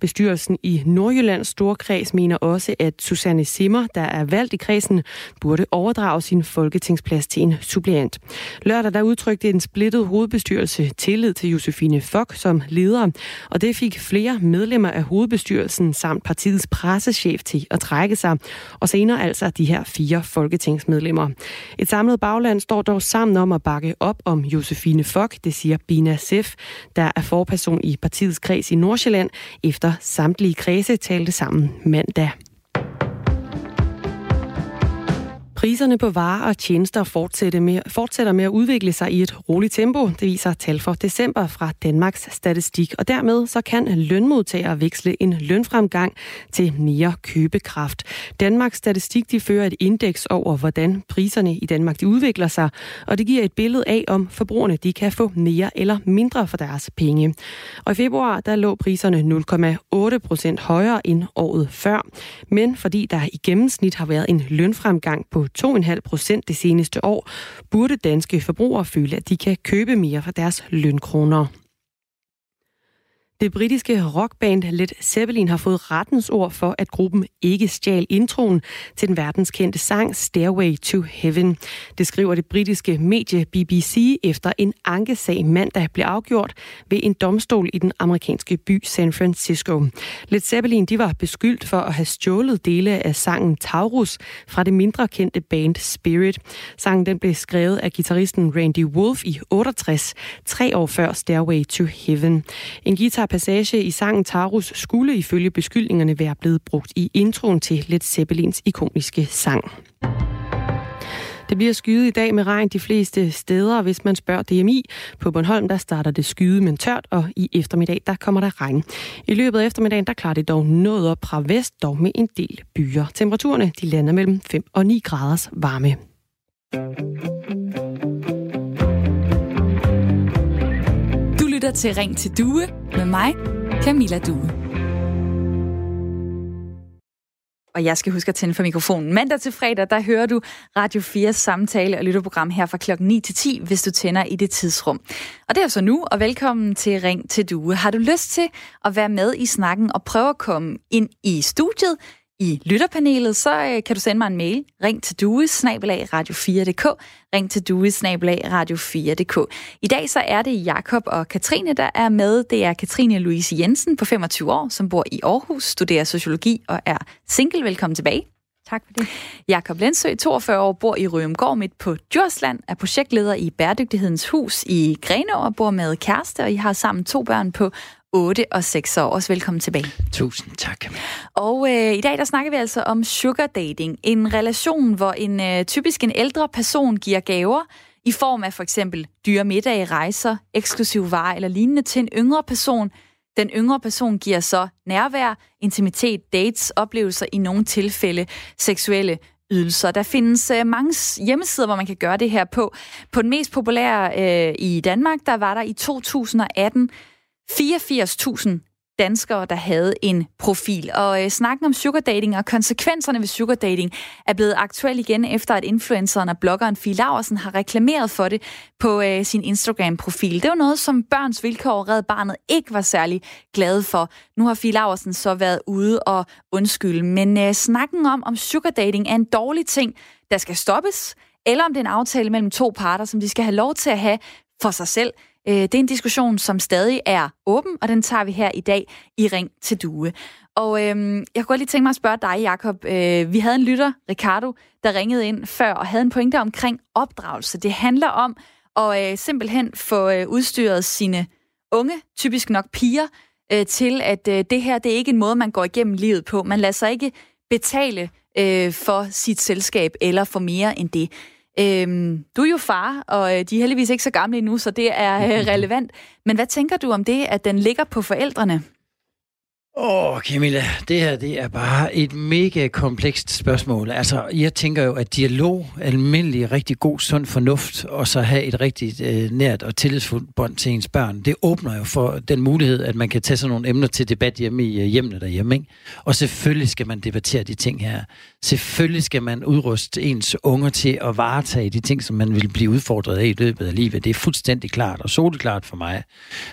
Bestyrelsen i Nordjyllands Storkreds mener også, at Susanne Simmer, der er valgt i kredsen, burde overdrage sin folketingsplads til en suppleant. Lørdag der udtrykte en splittet hovedbestyrelse tillid til Josefine Fock som leder, og det fik flere medlemmer af hovedbestyrelsen samt partiets presse chef til at trække sig, og senere altså de her fire folketingsmedlemmer. Et samlet bagland står dog sammen om at bakke op om Josefine Fock, det siger Bina Sef, der er forperson i partiets kreds i Nordsjælland, efter samtlige kredse talte sammen mandag. Priserne på varer og tjenester fortsætter med, fortsætter med at udvikle sig i et roligt tempo. Det viser tal for december fra Danmarks Statistik. Og dermed så kan lønmodtagere veksle en lønfremgang til mere købekraft. Danmarks Statistik de fører et indeks over, hvordan priserne i Danmark de udvikler sig, og det giver et billede af, om forbrugerne de kan få mere eller mindre for deres penge. Og i februar der lå priserne 0,8 procent højere end året før. Men fordi der i gennemsnit har været en lønfremgang på 2,5 procent det seneste år, burde danske forbrugere føle, at de kan købe mere for deres lønkroner. Det britiske rockband Led Zeppelin har fået rettens ord for, at gruppen ikke stjal introen til den verdenskendte sang Stairway to Heaven. Det skriver det britiske medie BBC efter en ankesag mandag blev afgjort ved en domstol i den amerikanske by San Francisco. Led Zeppelin de var beskyldt for at have stjålet dele af sangen Taurus fra det mindre kendte band Spirit. Sangen den blev skrevet af guitaristen Randy Wolf i 68, tre år før Stairway to Heaven. En guitar passage i sangen Tarus skulle ifølge beskyldningerne være blevet brugt i introen til Led Zeppelins ikoniske sang. Det bliver skyet i dag med regn de fleste steder, hvis man spørger DMI. På Bornholm der starter det skyde, men tørt, og i eftermiddag der kommer der regn. I løbet af eftermiddagen der klarer det dog noget op fra vest, dog med en del byer. Temperaturerne de lander mellem 5 og 9 graders varme. Lytter til Ring til Due med mig, Camilla Due. Og jeg skal huske at tænde for mikrofonen. Mandag til fredag, der hører du Radio 4 samtale og lytterprogram her fra klokken 9 til 10, hvis du tænder i det tidsrum. Og det er så nu, og velkommen til Ring til Due. Har du lyst til at være med i snakken og prøve at komme ind i studiet, i lytterpanelet, så øh, kan du sende mig en mail. Ring til due, radio4.dk. Ring til due, radio4.dk. I dag så er det Jakob og Katrine, der er med. Det er Katrine Louise Jensen på 25 år, som bor i Aarhus, studerer sociologi og er single. Velkommen tilbage. Tak for det. Jakob Lendsø, 42 år, bor i Rømgård midt på Djursland, er projektleder i Bæredygtighedens Hus i Grenå og bor med kæreste, og I har sammen to børn på 8 og 6 år. Også velkommen tilbage. Tusind tak. Og øh, i dag der snakker vi altså om sugar dating. En relation, hvor en øh, typisk en ældre person giver gaver i form af for eksempel dyre middage, rejser, eksklusiv varer eller lignende til en yngre person. Den yngre person giver så nærvær, intimitet, dates, oplevelser i nogle tilfælde seksuelle ydelser. Der findes øh, mange hjemmesider, hvor man kan gøre det her på. På den mest populære øh, i Danmark, der var der i 2018 84.000 danskere, der havde en profil. Og øh, snakken om sugar dating og konsekvenserne ved sugar dating er blevet aktuel igen, efter at influenceren og bloggeren Fie Laversen har reklameret for det på øh, sin Instagram-profil. Det var noget, som Børns Vilkår og Red Barnet ikke var særlig glade for. Nu har Fie Laversen så været ude og undskylde. Men øh, snakken om, om sugar dating er en dårlig ting, der skal stoppes, eller om det er en aftale mellem to parter, som de skal have lov til at have for sig selv, Øh, det er en diskussion, som stadig er åben, og den tager vi her i dag i Ring til Due. Og øhm, jeg kunne godt lige tænke mig at spørge dig, Jakob. Øh, vi havde en lytter, Ricardo, der ringede ind før og havde en pointe omkring opdragelse. Det handler om at øh, simpelthen få øh, udstyret sine unge, typisk nok piger, øh, til at øh, det her det er ikke en måde, man går igennem livet på. Man lader sig ikke betale øh, for sit selskab eller for mere end det. Øhm, du er jo far, og øh, de er heldigvis ikke så gamle endnu, så det er øh, relevant. Men hvad tænker du om det, at den ligger på forældrene? Åh, oh, Camilla, det her det er bare et mega komplekst spørgsmål. Altså, jeg tænker jo, at dialog, almindelig, rigtig god, sund fornuft, og så have et rigtig øh, nært og tillidsfuldt bånd til ens børn, det åbner jo for den mulighed, at man kan tage sådan nogle emner til debat hjemme i øh, hjemmene derhjemme. Ikke? Og selvfølgelig skal man debattere de ting her. Selvfølgelig skal man udruste ens unger til at varetage de ting, som man vil blive udfordret af i løbet af livet. Det er fuldstændig klart og soleklart for mig.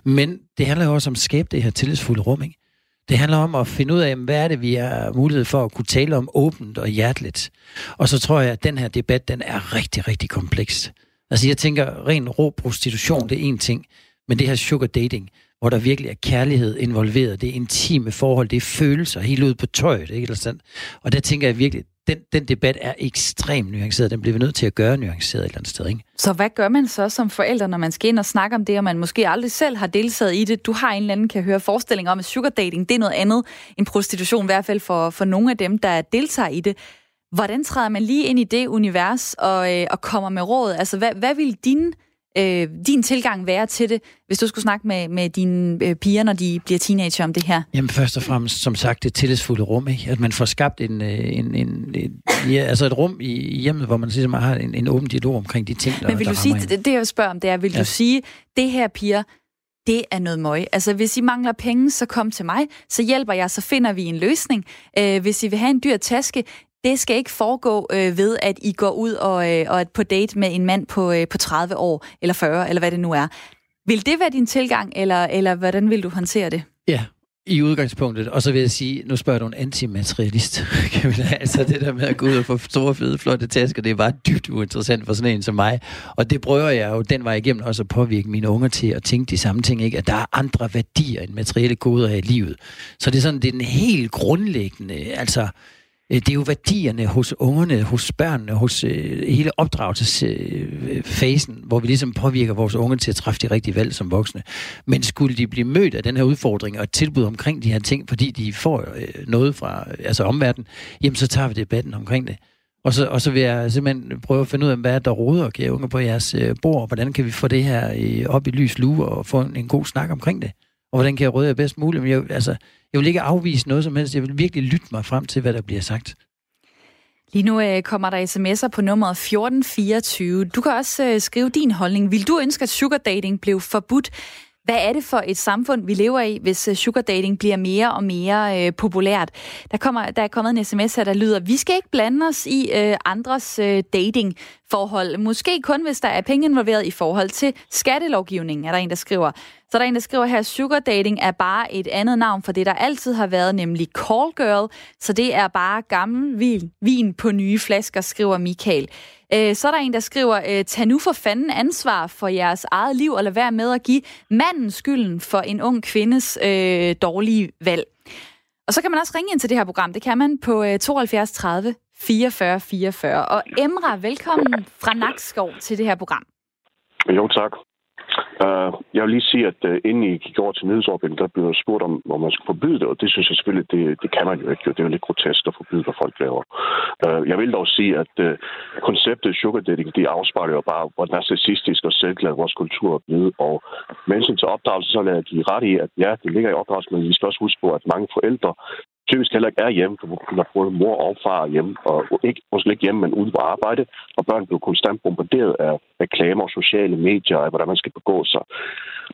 Men det handler jo også om at skabe det her tillidsfulde rum, ikke? Det handler om at finde ud af, hvad er det, vi har mulighed for at kunne tale om åbent og hjerteligt. Og så tror jeg, at den her debat, den er rigtig, rigtig kompleks. Altså jeg tænker, ren rå prostitution, det er en ting, men det her sugar dating, hvor der virkelig er kærlighed involveret, det er intime forhold, det er følelser helt ud på tøjet, ikke? Eller sådan. Og der tænker jeg virkelig, den, den debat er ekstremt nuanceret. Den bliver vi nødt til at gøre nuanceret et eller andet sted. Ikke? Så hvad gør man så som forælder, når man skal ind og snakke om det, og man måske aldrig selv har deltaget i det? Du har en eller anden, kan høre, forestilling om, at sugar dating, det er noget andet end prostitution, i hvert fald for, for nogle af dem, der deltager i det. Hvordan træder man lige ind i det univers og, øh, og kommer med råd? Altså, hvad, hvad vil din, øh, din tilgang være til det, hvis du skulle snakke med, med dine øh, piger, når de bliver teenager om det her? Jamen først og fremmest, som sagt, det tillidsfulde rum, ikke? At man får skabt en, øh, en, en, en ja, altså et rum i hjemmet, hvor man ligesom har en, en åben dialog omkring de ting, der Men vil der du sige, ind. det, det jeg spørger om, det er, vil ja. du sige, det her piger, det er noget møg. Altså, hvis I mangler penge, så kom til mig, så hjælper jeg, så finder vi en løsning. Øh, hvis I vil have en dyr taske, det skal ikke foregå øh, ved, at I går ud og, øh, og er på date med en mand på, øh, på 30 år, eller 40, eller hvad det nu er. Vil det være din tilgang, eller, eller hvordan vil du håndtere det? Ja, i udgangspunktet. Og så vil jeg sige, nu spørger du en antimaterialist. altså det der med at gå ud og få store, fede, flotte tasker, det er bare dybt uinteressant for sådan en som mig. Og det prøver jeg jo den vej igennem også at påvirke mine unger til at tænke de samme ting, ikke? at der er andre værdier end materielle goder i livet. Så det er sådan, det er den helt grundlæggende, altså Øh, Øh, det er jo værdierne hos ungerne, hos børnene, hos øh, hele opdragelsesfasen, øh, hvor vi ligesom påvirker vores unge til at træffe de rigtige valg som voksne. Men skulle de blive mødt af den her udfordring og et tilbud omkring de her ting, fordi de får øh, noget fra øh, altså omverdenen, jamen så tager vi debatten omkring det. Og så, og så vil jeg simpelthen prøve at finde ud af, hvad der råder, og unge, på jeres øh, bord, og hvordan kan vi få det her øh, op i lys lue og få en, en god snak omkring det og hvordan kan jeg råde jer bedst muligt? Men jeg, altså, jeg vil ikke afvise noget som helst. Jeg vil virkelig lytte mig frem til, hvad der bliver sagt. Lige nu øh, kommer der sms'er på nummeret 1424. Du kan også øh, skrive din holdning. Vil du ønske, at sugar dating blev forbudt? Hvad er det for et samfund, vi lever i, hvis øh, sugar dating bliver mere og mere øh, populært? Der, kommer, der er kommet en sms her, der lyder, vi skal ikke blande os i øh, andres øh, datingforhold. Måske kun, hvis der er penge involveret i forhold til skattelovgivningen, er der en, der skriver. Så der er en, der skriver her, sugar dating er bare et andet navn for det, der altid har været, nemlig call girl. Så det er bare gammel vin, vin på nye flasker, skriver Michael. Øh, så er der en, der skriver, øh, tag nu for fanden ansvar for jeres eget liv, og lad være med at give manden skylden for en ung kvindes øh, dårlige valg. Og så kan man også ringe ind til det her program. Det kan man på 72 30 44 44. Og Emra, velkommen fra Nakskov til det her program. Jo, tak. Uh, jeg vil lige sige, at uh, inden I gik over til nyhedsordningen, der blev spurgt om, om man skulle forbyde det, og det synes jeg selvfølgelig, det, det kan man jo ikke. Det er jo lidt grotesk at forbyde, hvad folk laver. Uh, jeg vil dog sige, at uh, konceptet sugar dating, det afspejler jo bare, hvor narcissistisk og selvglad vores kultur er blevet. Og med til opdragelse, så lader jeg give ret i, at ja, det ligger i opdragelse, men vi skal også huske på, at mange forældre typisk heller ikke er hjemme, for der både mor og far hjemme, og ikke, måske ikke hjemme, men ude på arbejde, og børn bliver konstant bombarderet af reklamer og sociale medier, af hvordan man skal begå sig.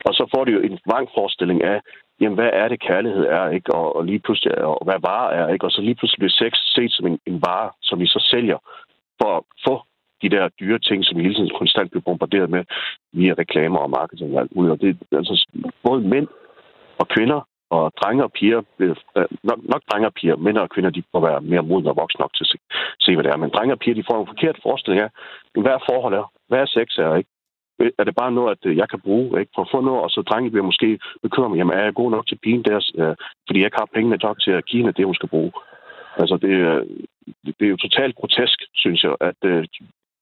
Og så får de jo en forestilling af, jamen, hvad er det kærlighed er, ikke? Og, og lige pludselig, og hvad vare er, ikke? Og så lige pludselig bliver sex set som en, en vare, som vi så sælger for at få de der dyre ting, som vi hele tiden konstant bliver bombarderet med via reklamer og marketing og alt muligt. Og det altså både mænd og kvinder og drenge og piger, øh, nok, nok drenge og piger, mænd og kvinder, de må være mere modne og voksne nok til at se, se, hvad det er. Men drenge og piger, de får en forkert forestilling af, hvad er forhold er, hvad er sex er, ikke? Er det bare noget, at øh, jeg kan bruge ikke? for at få noget, og så drenge bliver måske bekymret, jamen er jeg god nok til pigen deres, øh, fordi jeg ikke har pengene nok til at give hende det, hun skal bruge. Altså det, øh, det er jo totalt grotesk, synes jeg, at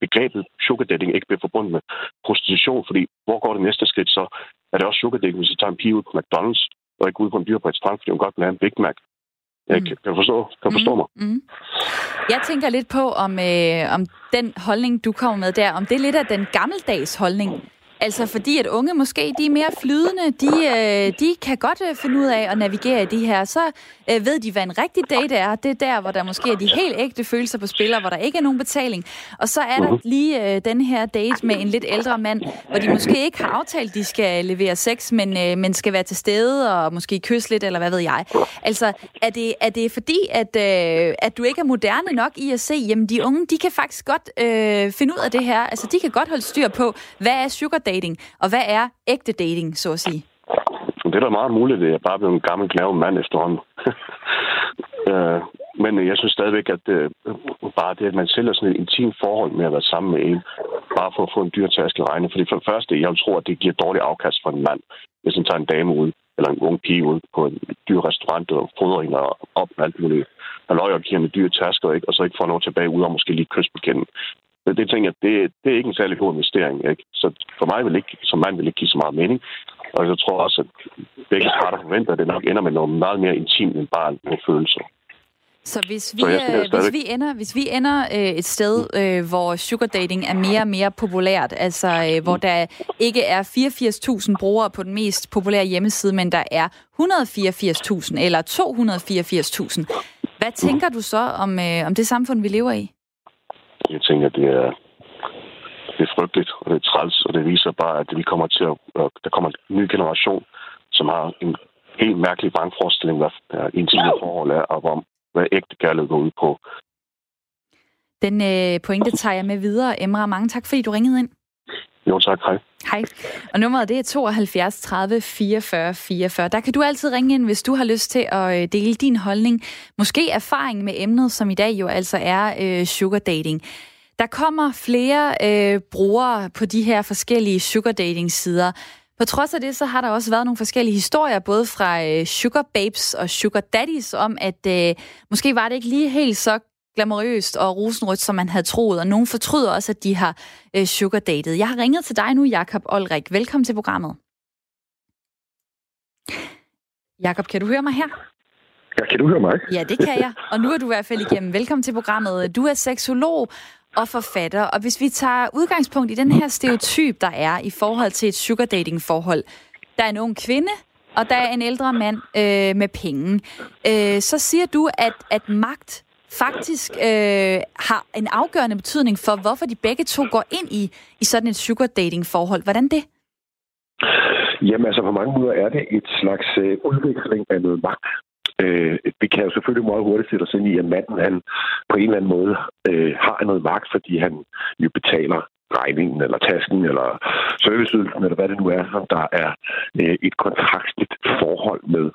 begrebet sugar dating ikke bliver forbundet med prostitution, fordi hvor går det næste skridt så? Er det også sugar dating, hvis jeg tager en pige ud på McDonald's, og ikke ud på en strand, fordi hun godt vil have en Big Mac. Jeg mm. kan, kan forstå, kan forstå mm. mig. Mm. Jeg tænker lidt på, om, øh, om den holdning, du kommer med der, om det er lidt af den gammeldags holdning, Altså fordi at unge måske, de er mere flydende, de, øh, de kan godt øh, finde ud af at navigere i de her. Så øh, ved de, hvad en rigtig date er. Det er der, hvor der måske er de helt ægte følelser på spil, hvor der ikke er nogen betaling. Og så er der mhm. lige den her date med en lidt ældre mand, hvor de måske ikke har aftalt, at de skal levere sex, men, men skal være til stede og måske kysse lidt, eller hvad ved jeg. Altså, er det, er det fordi, at, at du ikke er moderne nok i at se, jamen de unge, de kan faktisk godt øh, finde ud af det her. Altså, de kan godt holde styr på, hvad er sugar dating, og hvad er ægte dating, så at sige? Det er da meget muligt, at jeg bare blevet en gammel gnave mand efterhånden. øh, men jeg synes stadigvæk, at øh, bare det, at man sælger sådan et intimt forhold med at være sammen med en, bare for at få en dyr taske regne. Fordi for det første, jeg tror, at det giver dårlig afkast for en mand, hvis han tager en dame ud, eller en ung pige ud på en dyr restaurant og fodrer hende op med alt muligt løg og giver med dyre tasker, ikke? og så ikke får noget tilbage ud og måske lige kys på kinden. Det tænker jeg, det, det er ikke en særlig god investering. Ikke? Så for mig vil ikke, som mand vil ikke give så meget mening. Og jeg tror også, at begge parter forventer, at det nok ender med noget meget mere intimt end bare nogle følelser. Så hvis vi, så øh, hvis vi ender, hvis vi ender øh, et sted, øh, hvor sugar dating er mere og mere populært, altså øh, hvor der ikke er 84.000 brugere på den mest populære hjemmeside, men der er 184.000 eller 284.000, hvad tænker du så om, øh, om det samfund, vi lever i? Jeg tænker, det er, det er frygteligt, og det er træls, og det viser bare, at vi kommer til at, der kommer en ny generation, som har en helt mærkelig vrangforestilling, hvad intime forhold er, og om hvad ægte kærlighed går ud på. Den øh, pointe tager jeg med videre. Emra, mange tak, fordi du ringede ind. Jo, tak. Hej. Hej. Og nummeret det er 72 30 44 44. Der kan du altid ringe ind, hvis du har lyst til at øh, dele din holdning. Måske erfaring med emnet, som i dag jo altså er øh, sugar dating. Der kommer flere øh, brugere på de her forskellige sugar dating sider. På trods af det, så har der også været nogle forskellige historier, både fra øh, sugar babes og sugar daddies, om at øh, måske var det ikke lige helt så glamourøst og rosenrødt, som man havde troet, og nogen fortryder også, at de har øh, sugar dated. Jeg har ringet til dig nu, Jakob Olrik. Velkommen til programmet. Jakob, kan du høre mig her? Ja, kan du høre mig? Ja, det kan jeg. Og nu er du i hvert fald igennem. Velkommen til programmet. Du er seksolog og forfatter. Og hvis vi tager udgangspunkt i den her stereotyp, der er i forhold til et sugar dating forhold. Der er en ung kvinde, og der er en ældre mand øh, med penge. Øh, så siger du, at, at magt faktisk øh, har en afgørende betydning for, hvorfor de begge to går ind i, i sådan et sugar dating forhold. Hvordan det? Jamen altså, på mange måder er det et slags øh, udvikling af noget magt. Øh, vi kan jo selvfølgelig meget hurtigt sætte os ind i, at manden han på en eller anden måde øh, har noget magt, fordi han jo betaler regningen, eller tasken, eller serviceydelsen, eller hvad det nu er, som der er øh, et kontraktligt forhold med.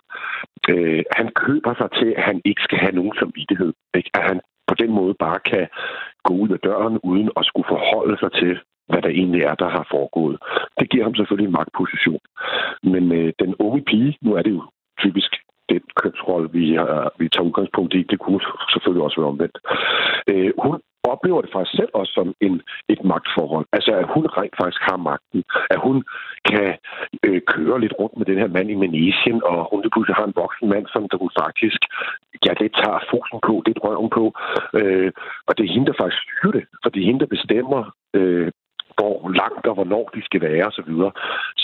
Øh, han køber sig til, at han ikke skal have nogen samvittighed. Ikke? At han på den måde bare kan gå ud af døren, uden at skulle forholde sig til, hvad der egentlig er, der har foregået. Det giver ham selvfølgelig en magtposition. Men øh, den unge pige, nu er det jo typisk den kønsrolle, vi, har, vi tager udgangspunkt i, det kunne selvfølgelig også være omvendt. Øh, hun oplever det faktisk selv også som en, et magtforhold. Altså, at hun rent faktisk har magten. At hun kan øh, køre lidt rundt med den her mand i Manesien, og hun lige pludselig har en voksen mand, som der hun faktisk, ja, det tager fosen på, det røven på. Øh, og det er hende, der faktisk styrer det, for det er hende, der bestemmer, øh, hvor langt og hvornår de skal være osv. Så,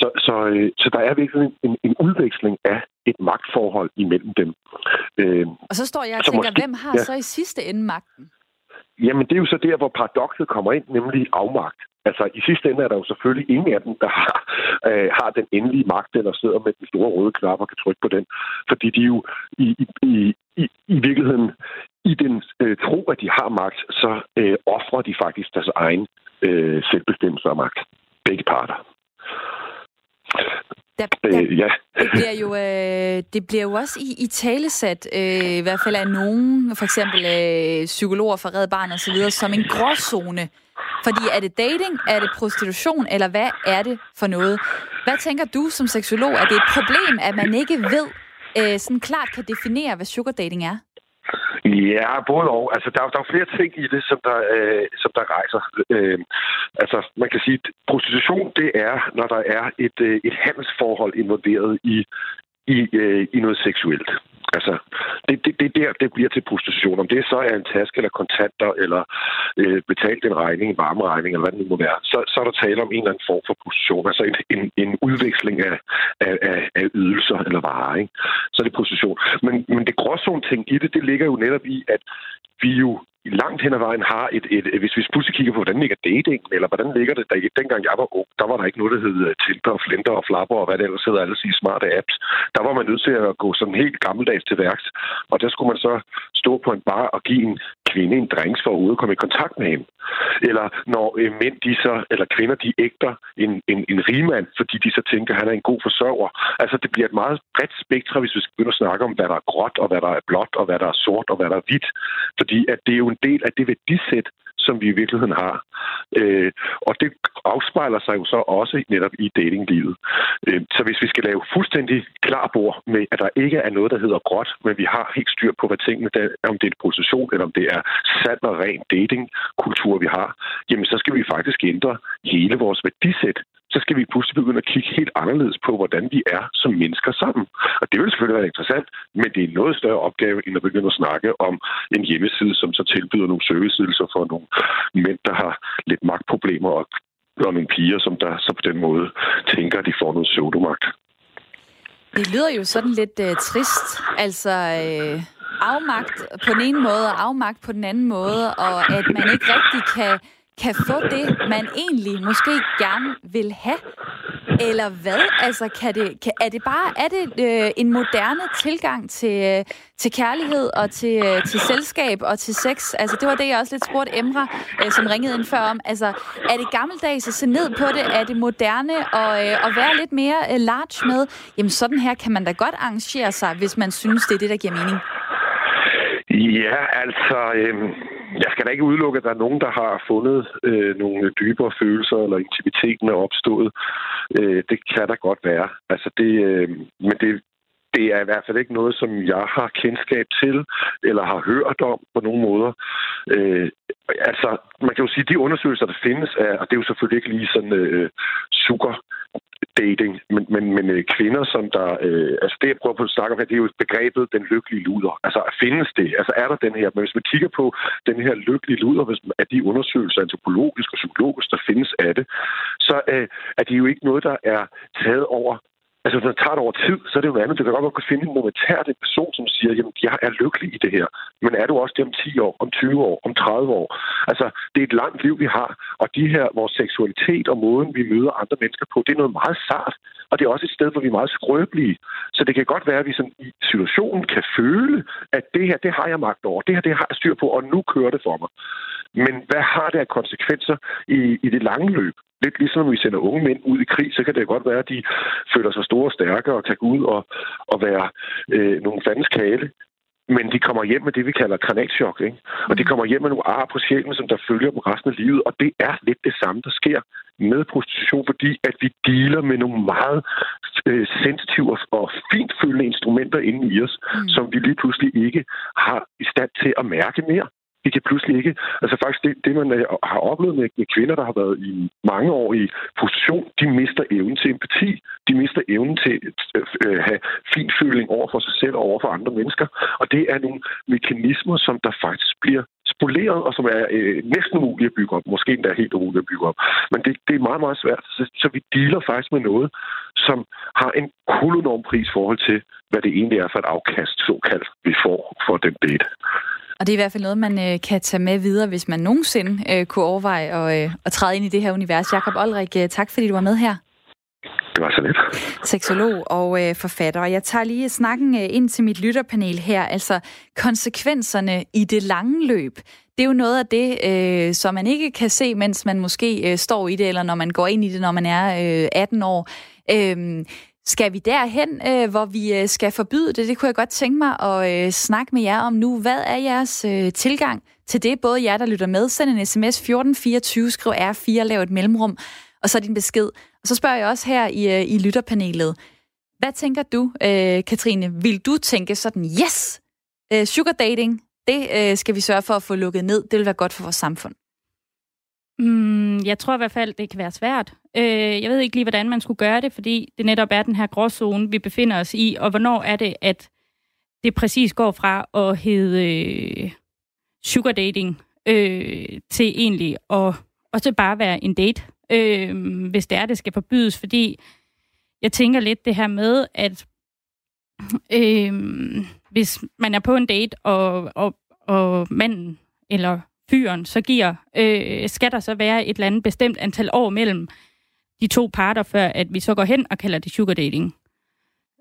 så, så, øh, så der er virkelig en, en udveksling af et magtforhold imellem dem. Øh, og så står jeg og tænker, måske, hvem har ja. så i sidste ende magten? Jamen, det er jo så der, hvor paradokset kommer ind, nemlig afmagt. Altså, i sidste ende er der jo selvfølgelig ingen af dem, der har, øh, har den endelige magt, eller sidder med den store røde knap og kan trykke på den. Fordi de jo i, i, i, i virkeligheden, i den øh, tro, at de har magt, så øh, offrer de faktisk deres egen øh, selvbestemmelse og magt. Begge parter. Der, der, øh, ja. det, bliver jo, øh, det bliver jo også i, i talesat, øh, i hvert fald af nogen, for eksempel øh, psykologer fra Red Barn videre, som en gråzone. Fordi er det dating, er det prostitution, eller hvad er det for noget? Hvad tænker du som seksolog? Er det et problem, at man ikke ved, øh, sådan klart kan definere, hvad sugar dating er? Ja, både og. Altså, der, der er flere ting i det, som der, øh, som der rejser. Øh, altså, man kan sige, at prostitution, det er, når der er et, øh, et handelsforhold involveret i, i, øh, i noget seksuelt. Altså, det, det, det er der, det bliver til prostitution. Om det så er en taske eller kontanter, eller øh, betalt en regning, en varmeregning, eller hvad det nu må være, så, så er der tale om en eller anden form for prostitution. Altså en, en, en udveksling af, af, af, af ydelser eller varer. Ikke? Så er det prostitution. Men, men det gråzone ting i det, det ligger jo netop i, at vi jo langt hen ad vejen har et, et, et hvis vi pludselig kigger på, hvordan ligger dating, eller hvordan ligger det, der, dengang jeg var ung, der var der ikke noget, der hed øh, Tinder og Flinter og Flapper og hvad det ellers hedder, alle sige smarte apps. Der var man nødt til at gå sådan helt gammeldags til værks, og der skulle man så stå på en bar og give en kvinde en drinks for at ude og komme i kontakt med hende. Eller når øh, mænd, de så, eller kvinder, de ægter en, en, en rigmand, fordi de så tænker, at han er en god forsørger. Altså, det bliver et meget bredt spektrum, hvis vi skal begynde at snakke om, hvad der er gråt, og hvad der er blåt, og hvad der er sort, og hvad der er hvidt. Fordi at det er jo en del af det værdisæt, som vi i virkeligheden har. Øh, og det afspejler sig jo så også netop i datinglivet. Øh, så hvis vi skal lave fuldstændig klar bord med, at der ikke er noget, der hedder gråt, men vi har helt styr på, hvad tingene, der, om det er en position, eller om det er sand og ren datingkultur, vi har, jamen så skal vi faktisk ændre hele vores værdisæt så skal vi pludselig begynde at kigge helt anderledes på, hvordan vi er som mennesker sammen. Og det vil selvfølgelig være interessant, men det er en noget større opgave, end at begynde at snakke om en hjemmeside, som så tilbyder nogle serviceydelser for nogle mænd, der har lidt magtproblemer og og nogle piger, som der så på den måde tænker, at de får noget pseudomagt. Det lyder jo sådan lidt øh, trist. Altså, øh, afmagt på den ene måde, og afmagt på den anden måde, og at man ikke rigtig kan kan få det, man egentlig måske gerne vil have? Eller hvad? Altså, kan det, kan, er det bare er det, øh, en moderne tilgang til, øh, til kærlighed og til, øh, til selskab og til sex? Altså, det var det, jeg også lidt spurgte Emra, øh, som ringede ind før om. Altså, er det gammeldags at se ned på det? Er det moderne og, øh, at være lidt mere øh, large med? Jamen, sådan her kan man da godt arrangere sig, hvis man synes, det er det, der giver mening. Ja, altså, øh, jeg skal da ikke udelukke, at der er nogen, der har fundet øh, nogle dybere følelser, eller intimiteten er opstået. Øh, det kan der godt være. Altså, det, øh, men det, det er i hvert fald ikke noget, som jeg har kendskab til, eller har hørt om på nogen måder. Øh, altså, man kan jo sige, at de undersøgelser, der findes, er, og det er jo selvfølgelig ikke lige sådan øh, sukker dating, men, men, men øh, kvinder, som der... Øh, altså det, jeg prøver på at snakke om her, det er jo begrebet den lykkelige luder. Altså findes det? Altså er der den her... Men hvis man kigger på den her lykkelige luder, hvis, af de undersøgelser, antropologisk og psykologisk, der findes af det, så øh, er det jo ikke noget, der er taget over Altså, hvis man tager det over tid, så er det jo noget andet. Det kan godt kunne finde en momentært en person, som siger, jamen, jeg er lykkelig i det her. Men er du også det om 10 år, om 20 år, om 30 år? Altså, det er et langt liv, vi har. Og de her, vores seksualitet og måden, vi møder andre mennesker på, det er noget meget sart. Og det er også et sted, hvor vi er meget skrøbelige. Så det kan godt være, at vi sådan, i situationen kan føle, at det her, det har jeg magt over. Det her, det har jeg styr på, og nu kører det for mig. Men hvad har det af konsekvenser i, i det lange løb? Lidt ligesom når vi sender unge mænd ud i krig, så kan det godt være, at de føler sig store og stærke og kan gå ud og, og være øh, nogle fandens kale. Men de kommer hjem med det, vi kalder granatschok. Ikke? Og de mm. kommer hjem med nogle ar på sjælen, som der følger dem resten af livet. Og det er lidt det samme, der sker med prostitution, fordi at vi dealer med nogle meget øh, sensitive og fintfølende instrumenter inde i os, mm. som vi lige pludselig ikke har i stand til at mærke mere det kan pludselig ikke... Altså faktisk det, det man øh, har oplevet med, med kvinder, der har været i mange år i position, de mister evnen til empati. De mister evnen til øh, øh, at øh, have finføling over for sig selv og over for andre mennesker. Og det er nogle mekanismer, som der faktisk bliver spoleret, og som er øh, næsten umuligt at bygge op. Måske endda helt umuligt at bygge op. Men det, det er meget, meget svært. Så, så vi dealer faktisk med noget, som har en kolonorm pris forhold til, hvad det egentlig er for et afkast, såkaldt, vi får for den date. Og det er i hvert fald noget, man øh, kan tage med videre, hvis man nogensinde øh, kunne overveje at, øh, at træde ind i det her univers. Jakob Olrik, øh, tak fordi du var med her. Det var så lidt. Seksolog og øh, forfatter. Og jeg tager lige snakken øh, ind til mit lytterpanel her. Altså konsekvenserne i det lange løb. Det er jo noget af det, øh, som man ikke kan se, mens man måske øh, står i det, eller når man går ind i det, når man er øh, 18 år. Øh, skal vi derhen, øh, hvor vi øh, skal forbyde det? Det kunne jeg godt tænke mig at øh, snakke med jer om nu. Hvad er jeres øh, tilgang til det? Både jer, der lytter med, send en sms 1424, skriv R4, lav et mellemrum, og så din besked. Og så spørger jeg også her i, øh, i lytterpanelet, hvad tænker du, øh, Katrine? Vil du tænke sådan, yes, øh, sugar dating, det øh, skal vi sørge for at få lukket ned. Det vil være godt for vores samfund. Mm, jeg tror i hvert fald, det kan være svært. Øh, jeg ved ikke lige, hvordan man skulle gøre det, fordi det netop er den her gråzone, vi befinder os i, og hvornår er det, at det præcis går fra at hedde øh, sugar dating øh, til egentlig at også bare være en date, øh, hvis det er, det skal forbydes, fordi jeg tænker lidt det her med, at øh, hvis man er på en date, og, og, og manden eller fyren så giver, øh, skal der så være et eller andet bestemt antal år mellem de to parter, før at vi så går hen og kalder det sugar dating.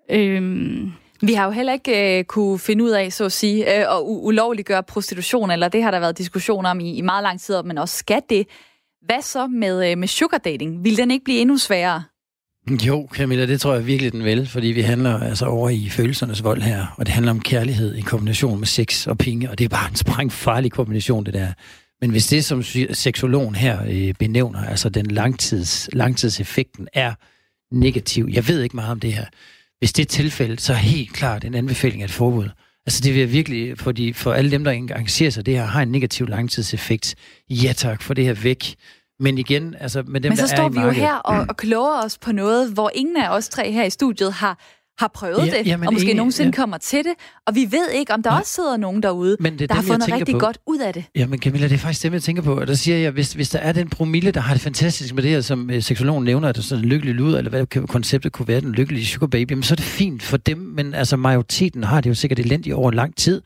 Øhm. Vi har jo heller ikke øh, kunne finde ud af, så at sige, øh, at ulovliggøre prostitution, eller det har der været diskussion om i, i meget lang tid, men også skal det. Hvad så med, øh, med sugar dating? Vil den ikke blive endnu sværere? Jo, Camilla, det tror jeg virkelig, den vil, fordi vi handler altså over i følelsernes vold her, og det handler om kærlighed i kombination med sex og penge, og det er bare en sprængfarlig kombination, det der. Men hvis det, som seksologen her øh, benævner, altså den langtids, langtidseffekten er negativ, jeg ved ikke meget om det her, hvis det er tilfældet, så er helt klart en anbefaling af et forbud. Altså det vil jeg virkelig, for, de, for alle dem, der engagerer sig det her, har en negativ langtidseffekt. Ja tak, for det her væk men igen, altså med dem, Men så der står er i vi jo her og, og kloger os på noget, hvor ingen af os tre her i studiet har har prøvet Ja, det, jamen og måske enig, nogensinde ja. kommer til det. Og vi ved ikke, om der Nej. også sidder nogen derude, Men det er der har dem, jeg fundet rigtig på. godt ud af det. Ja, men Camilla, det er faktisk det, jeg tænker på. Og der siger jeg, hvis, hvis der er den promille, der har det fantastisk med det her, som øh, seksologen nævner, at det er sådan en lykkelig lyd, eller hvad konceptet kunne være, den lykkelige sugar baby, men så er det fint for dem, men altså majoriteten har det jo sikkert elendigt over lang tid.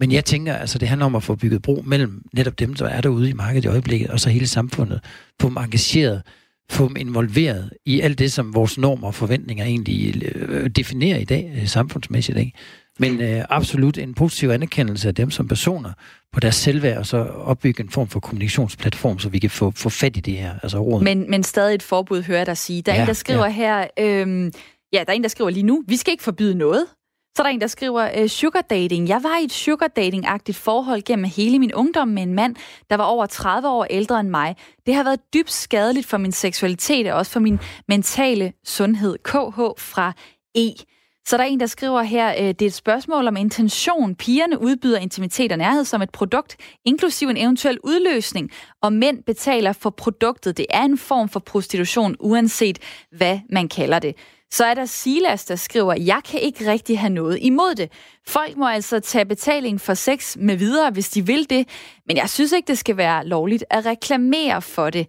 Men jeg tænker, altså det handler om at få bygget bro mellem netop dem, der er derude i markedet i øjeblikket, og så hele samfundet. Dem engageret, få dem involveret i alt det, som vores normer og forventninger egentlig øh, definerer i dag, øh, samfundsmæssigt. Ikke? Men øh, absolut en positiv anerkendelse af dem som personer på deres selvværd, og så opbygge en form for kommunikationsplatform, så vi kan få, få fat i det her, altså ordet. Men, men stadig et forbud, hører jeg dig sige. Der er Ja, en, der skriver ja. her, øhm, ja, der er en, der skriver lige nu, vi skal ikke forbyde noget. Så er der en, der skriver, øh, sugar dating. Jeg var i et sugar dating-agtigt forhold gennem hele min ungdom med en mand, der var over 30 år ældre end mig. Det har været dybt skadeligt for min seksualitet og også for min mentale sundhed. KH fra E. Så der er en, der skriver her, øh, det er et spørgsmål om intention. Pigerne udbyder intimitet og nærhed som et produkt, inklusiv en eventuel udløsning, og mænd betaler for produktet. Det er en form for prostitution, uanset hvad man kalder det. Så er der Silas, der skriver, jeg kan ikke rigtig have noget imod det. Folk må altså tage betaling for sex med videre, hvis de vil det, men jeg synes ikke, det skal være lovligt at reklamere for det.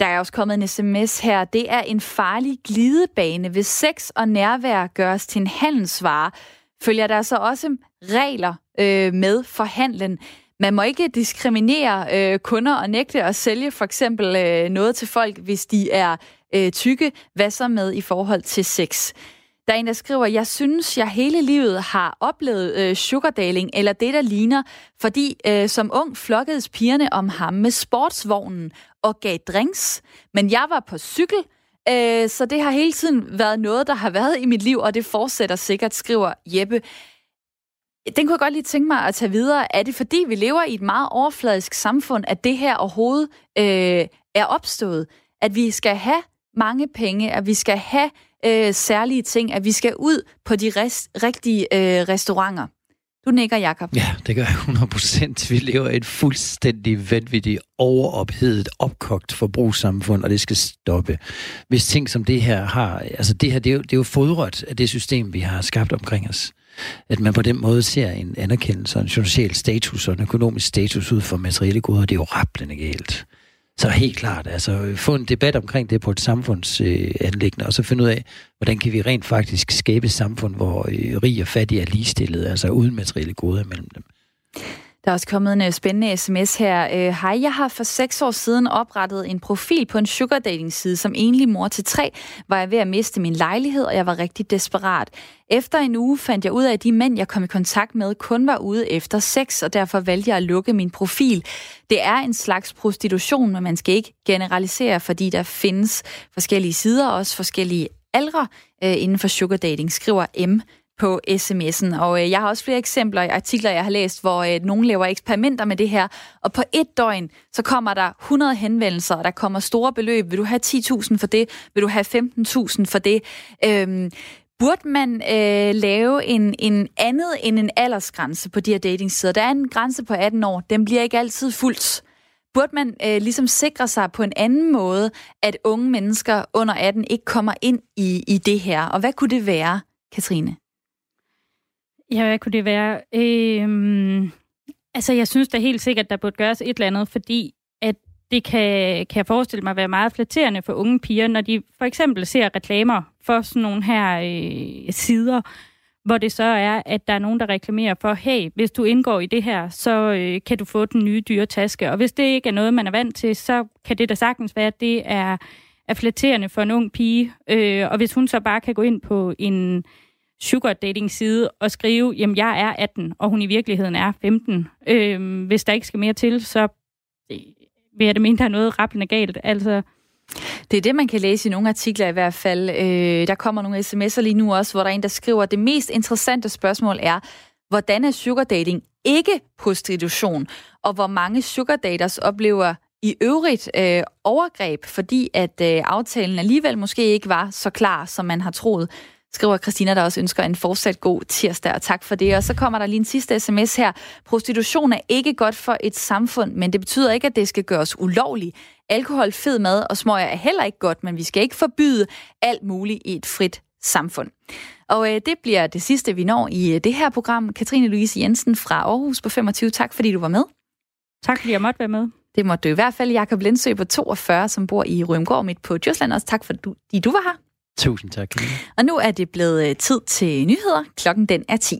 Der er også kommet en sms her. Det er en farlig glidebane. Hvis sex og nærvær gøres til en handelsvare, følger der så også regler øh, med for handlen. Man må ikke diskriminere øh, kunder og nægte at sælge for eksempel øh, noget til folk, hvis de er øh, tykke. Hvad så med i forhold til sex? Der er en, der skriver, jeg synes, jeg hele livet har oplevet øh, sugardaling, eller det, der ligner, fordi øh, som ung flokkedes pigerne om ham med sportsvognen og gav drinks, men jeg var på cykel, øh, så det har hele tiden været noget, der har været i mit liv, og det fortsætter sikkert, skriver Jeppe. Den kunne jeg godt lige tænke mig at tage videre. Er det fordi, vi lever i et meget overfladisk samfund, at det her overhovedet øh, er opstået? At vi skal have mange penge, at vi skal have øh, særlige ting, at vi skal ud på de rest, rigtige øh, restauranter. Du nikker, Jakob. Ja, det gør jeg 100%. Vi lever i et fuldstændig vanvittigt, overophedet, opkogt forbrugssamfund, og det skal stoppe. Hvis ting som det her har... Altså det her, det er jo, det er jo fodret af det system, vi har skabt omkring os. At man på den måde ser en anerkendelse en social status og en økonomisk status ud for materielle goder, det er jo rappelende galt. Så helt klart, altså få en debat omkring det på et samfundsanlæggende, øh, og så finde ud af, hvordan kan vi rent faktisk skabe et samfund, hvor øh, rig og fattig er ligestillet, altså uden materielle goder mellem dem. Der er også kommet en øh, spændende sms her. Øh, Hej, jeg har for seks år siden oprettet en profil på en sugar dating side. Som enlig mor til tre var jeg ved at miste min lejlighed, og jeg var rigtig desperat. Efter en uge fandt jeg ud af, at de mænd, jeg kom i kontakt med, kun var ude efter sex, og derfor valgte jeg at lukke min profil. Det er en slags prostitution, men man skal ikke generalisere, fordi der findes forskellige sider, og også forskellige aldre øh, inden for sugar dating, skriver M på sms'en. Og øh, jeg har også flere eksempler i artikler, jeg har læst, hvor øh, nogen laver eksperimenter med det her. Og på et døgn, så kommer der 100 henvendelser, og der kommer store beløb. Vil du have 10.000 for det? Vil du have 15.000 for det? Øhm, Burde man øh, lave en, en andet end en aldersgrænse på de her datingsider? Der er en grænse på 18 år. Den bliver ikke altid fuldt. Burde man øh, ligesom sikre sig på en anden måde, at unge mennesker under 18 ikke kommer ind i, i det her? Og hvad kunne det være, Katrine? Ja, hvad kunne det være? Øhm, altså, jeg synes da helt sikkert, der burde gøres et eller andet, fordi at det kan, kan jeg forestille mig være meget flatterende for unge piger, når de for eksempel ser reklamer for sådan nogle her øh, sider, hvor det så er, at der er nogen, der reklamerer for, hey, hvis du indgår i det her, så øh, kan du få den nye dyre taske. Og hvis det ikke er noget, man er vant til, så kan det da sagtens være, at det er, er flatterende for en ung pige. Øh, og hvis hun så bare kan gå ind på en sugar dating side og skrive, jamen jeg er 18, og hun i virkeligheden er 15. Øh, hvis der ikke skal mere til, så øh, vil jeg det mene, der er noget rappelende galt. Altså, Det er det, man kan læse i nogle artikler i hvert fald. Øh, der kommer nogle sms'er lige nu også, hvor der er en, der skriver, at det mest interessante spørgsmål er, hvordan er sugar dating ikke prostitution? Og hvor mange sugar daters oplever i øvrigt øh, overgreb, fordi at øh, aftalen alligevel måske ikke var så klar, som man har troet skriver Christina, der også ønsker en fortsat god tirsdag, og tak for det. Og så kommer der lige en sidste sms her. Prostitution er ikke godt for et samfund, men det betyder ikke, at det skal gøres ulovligt. Alkohol, fed mad og smøger er heller ikke godt, men vi skal ikke forbyde alt muligt i et frit samfund. Og øh, det bliver det sidste, vi når i øh, det her program. Katrine Louise Jensen fra Aarhus på 25. Tak, fordi du var med. Tak, fordi jeg måtte være med. Det måtte du i hvert fald. Jakob Lindsø på 42, som bor i Rømgård midt på Djursland. Også tak, fordi du var her. Tusind tak. Og nu er det blevet øh, tid til nyheder. Klokken den er 10.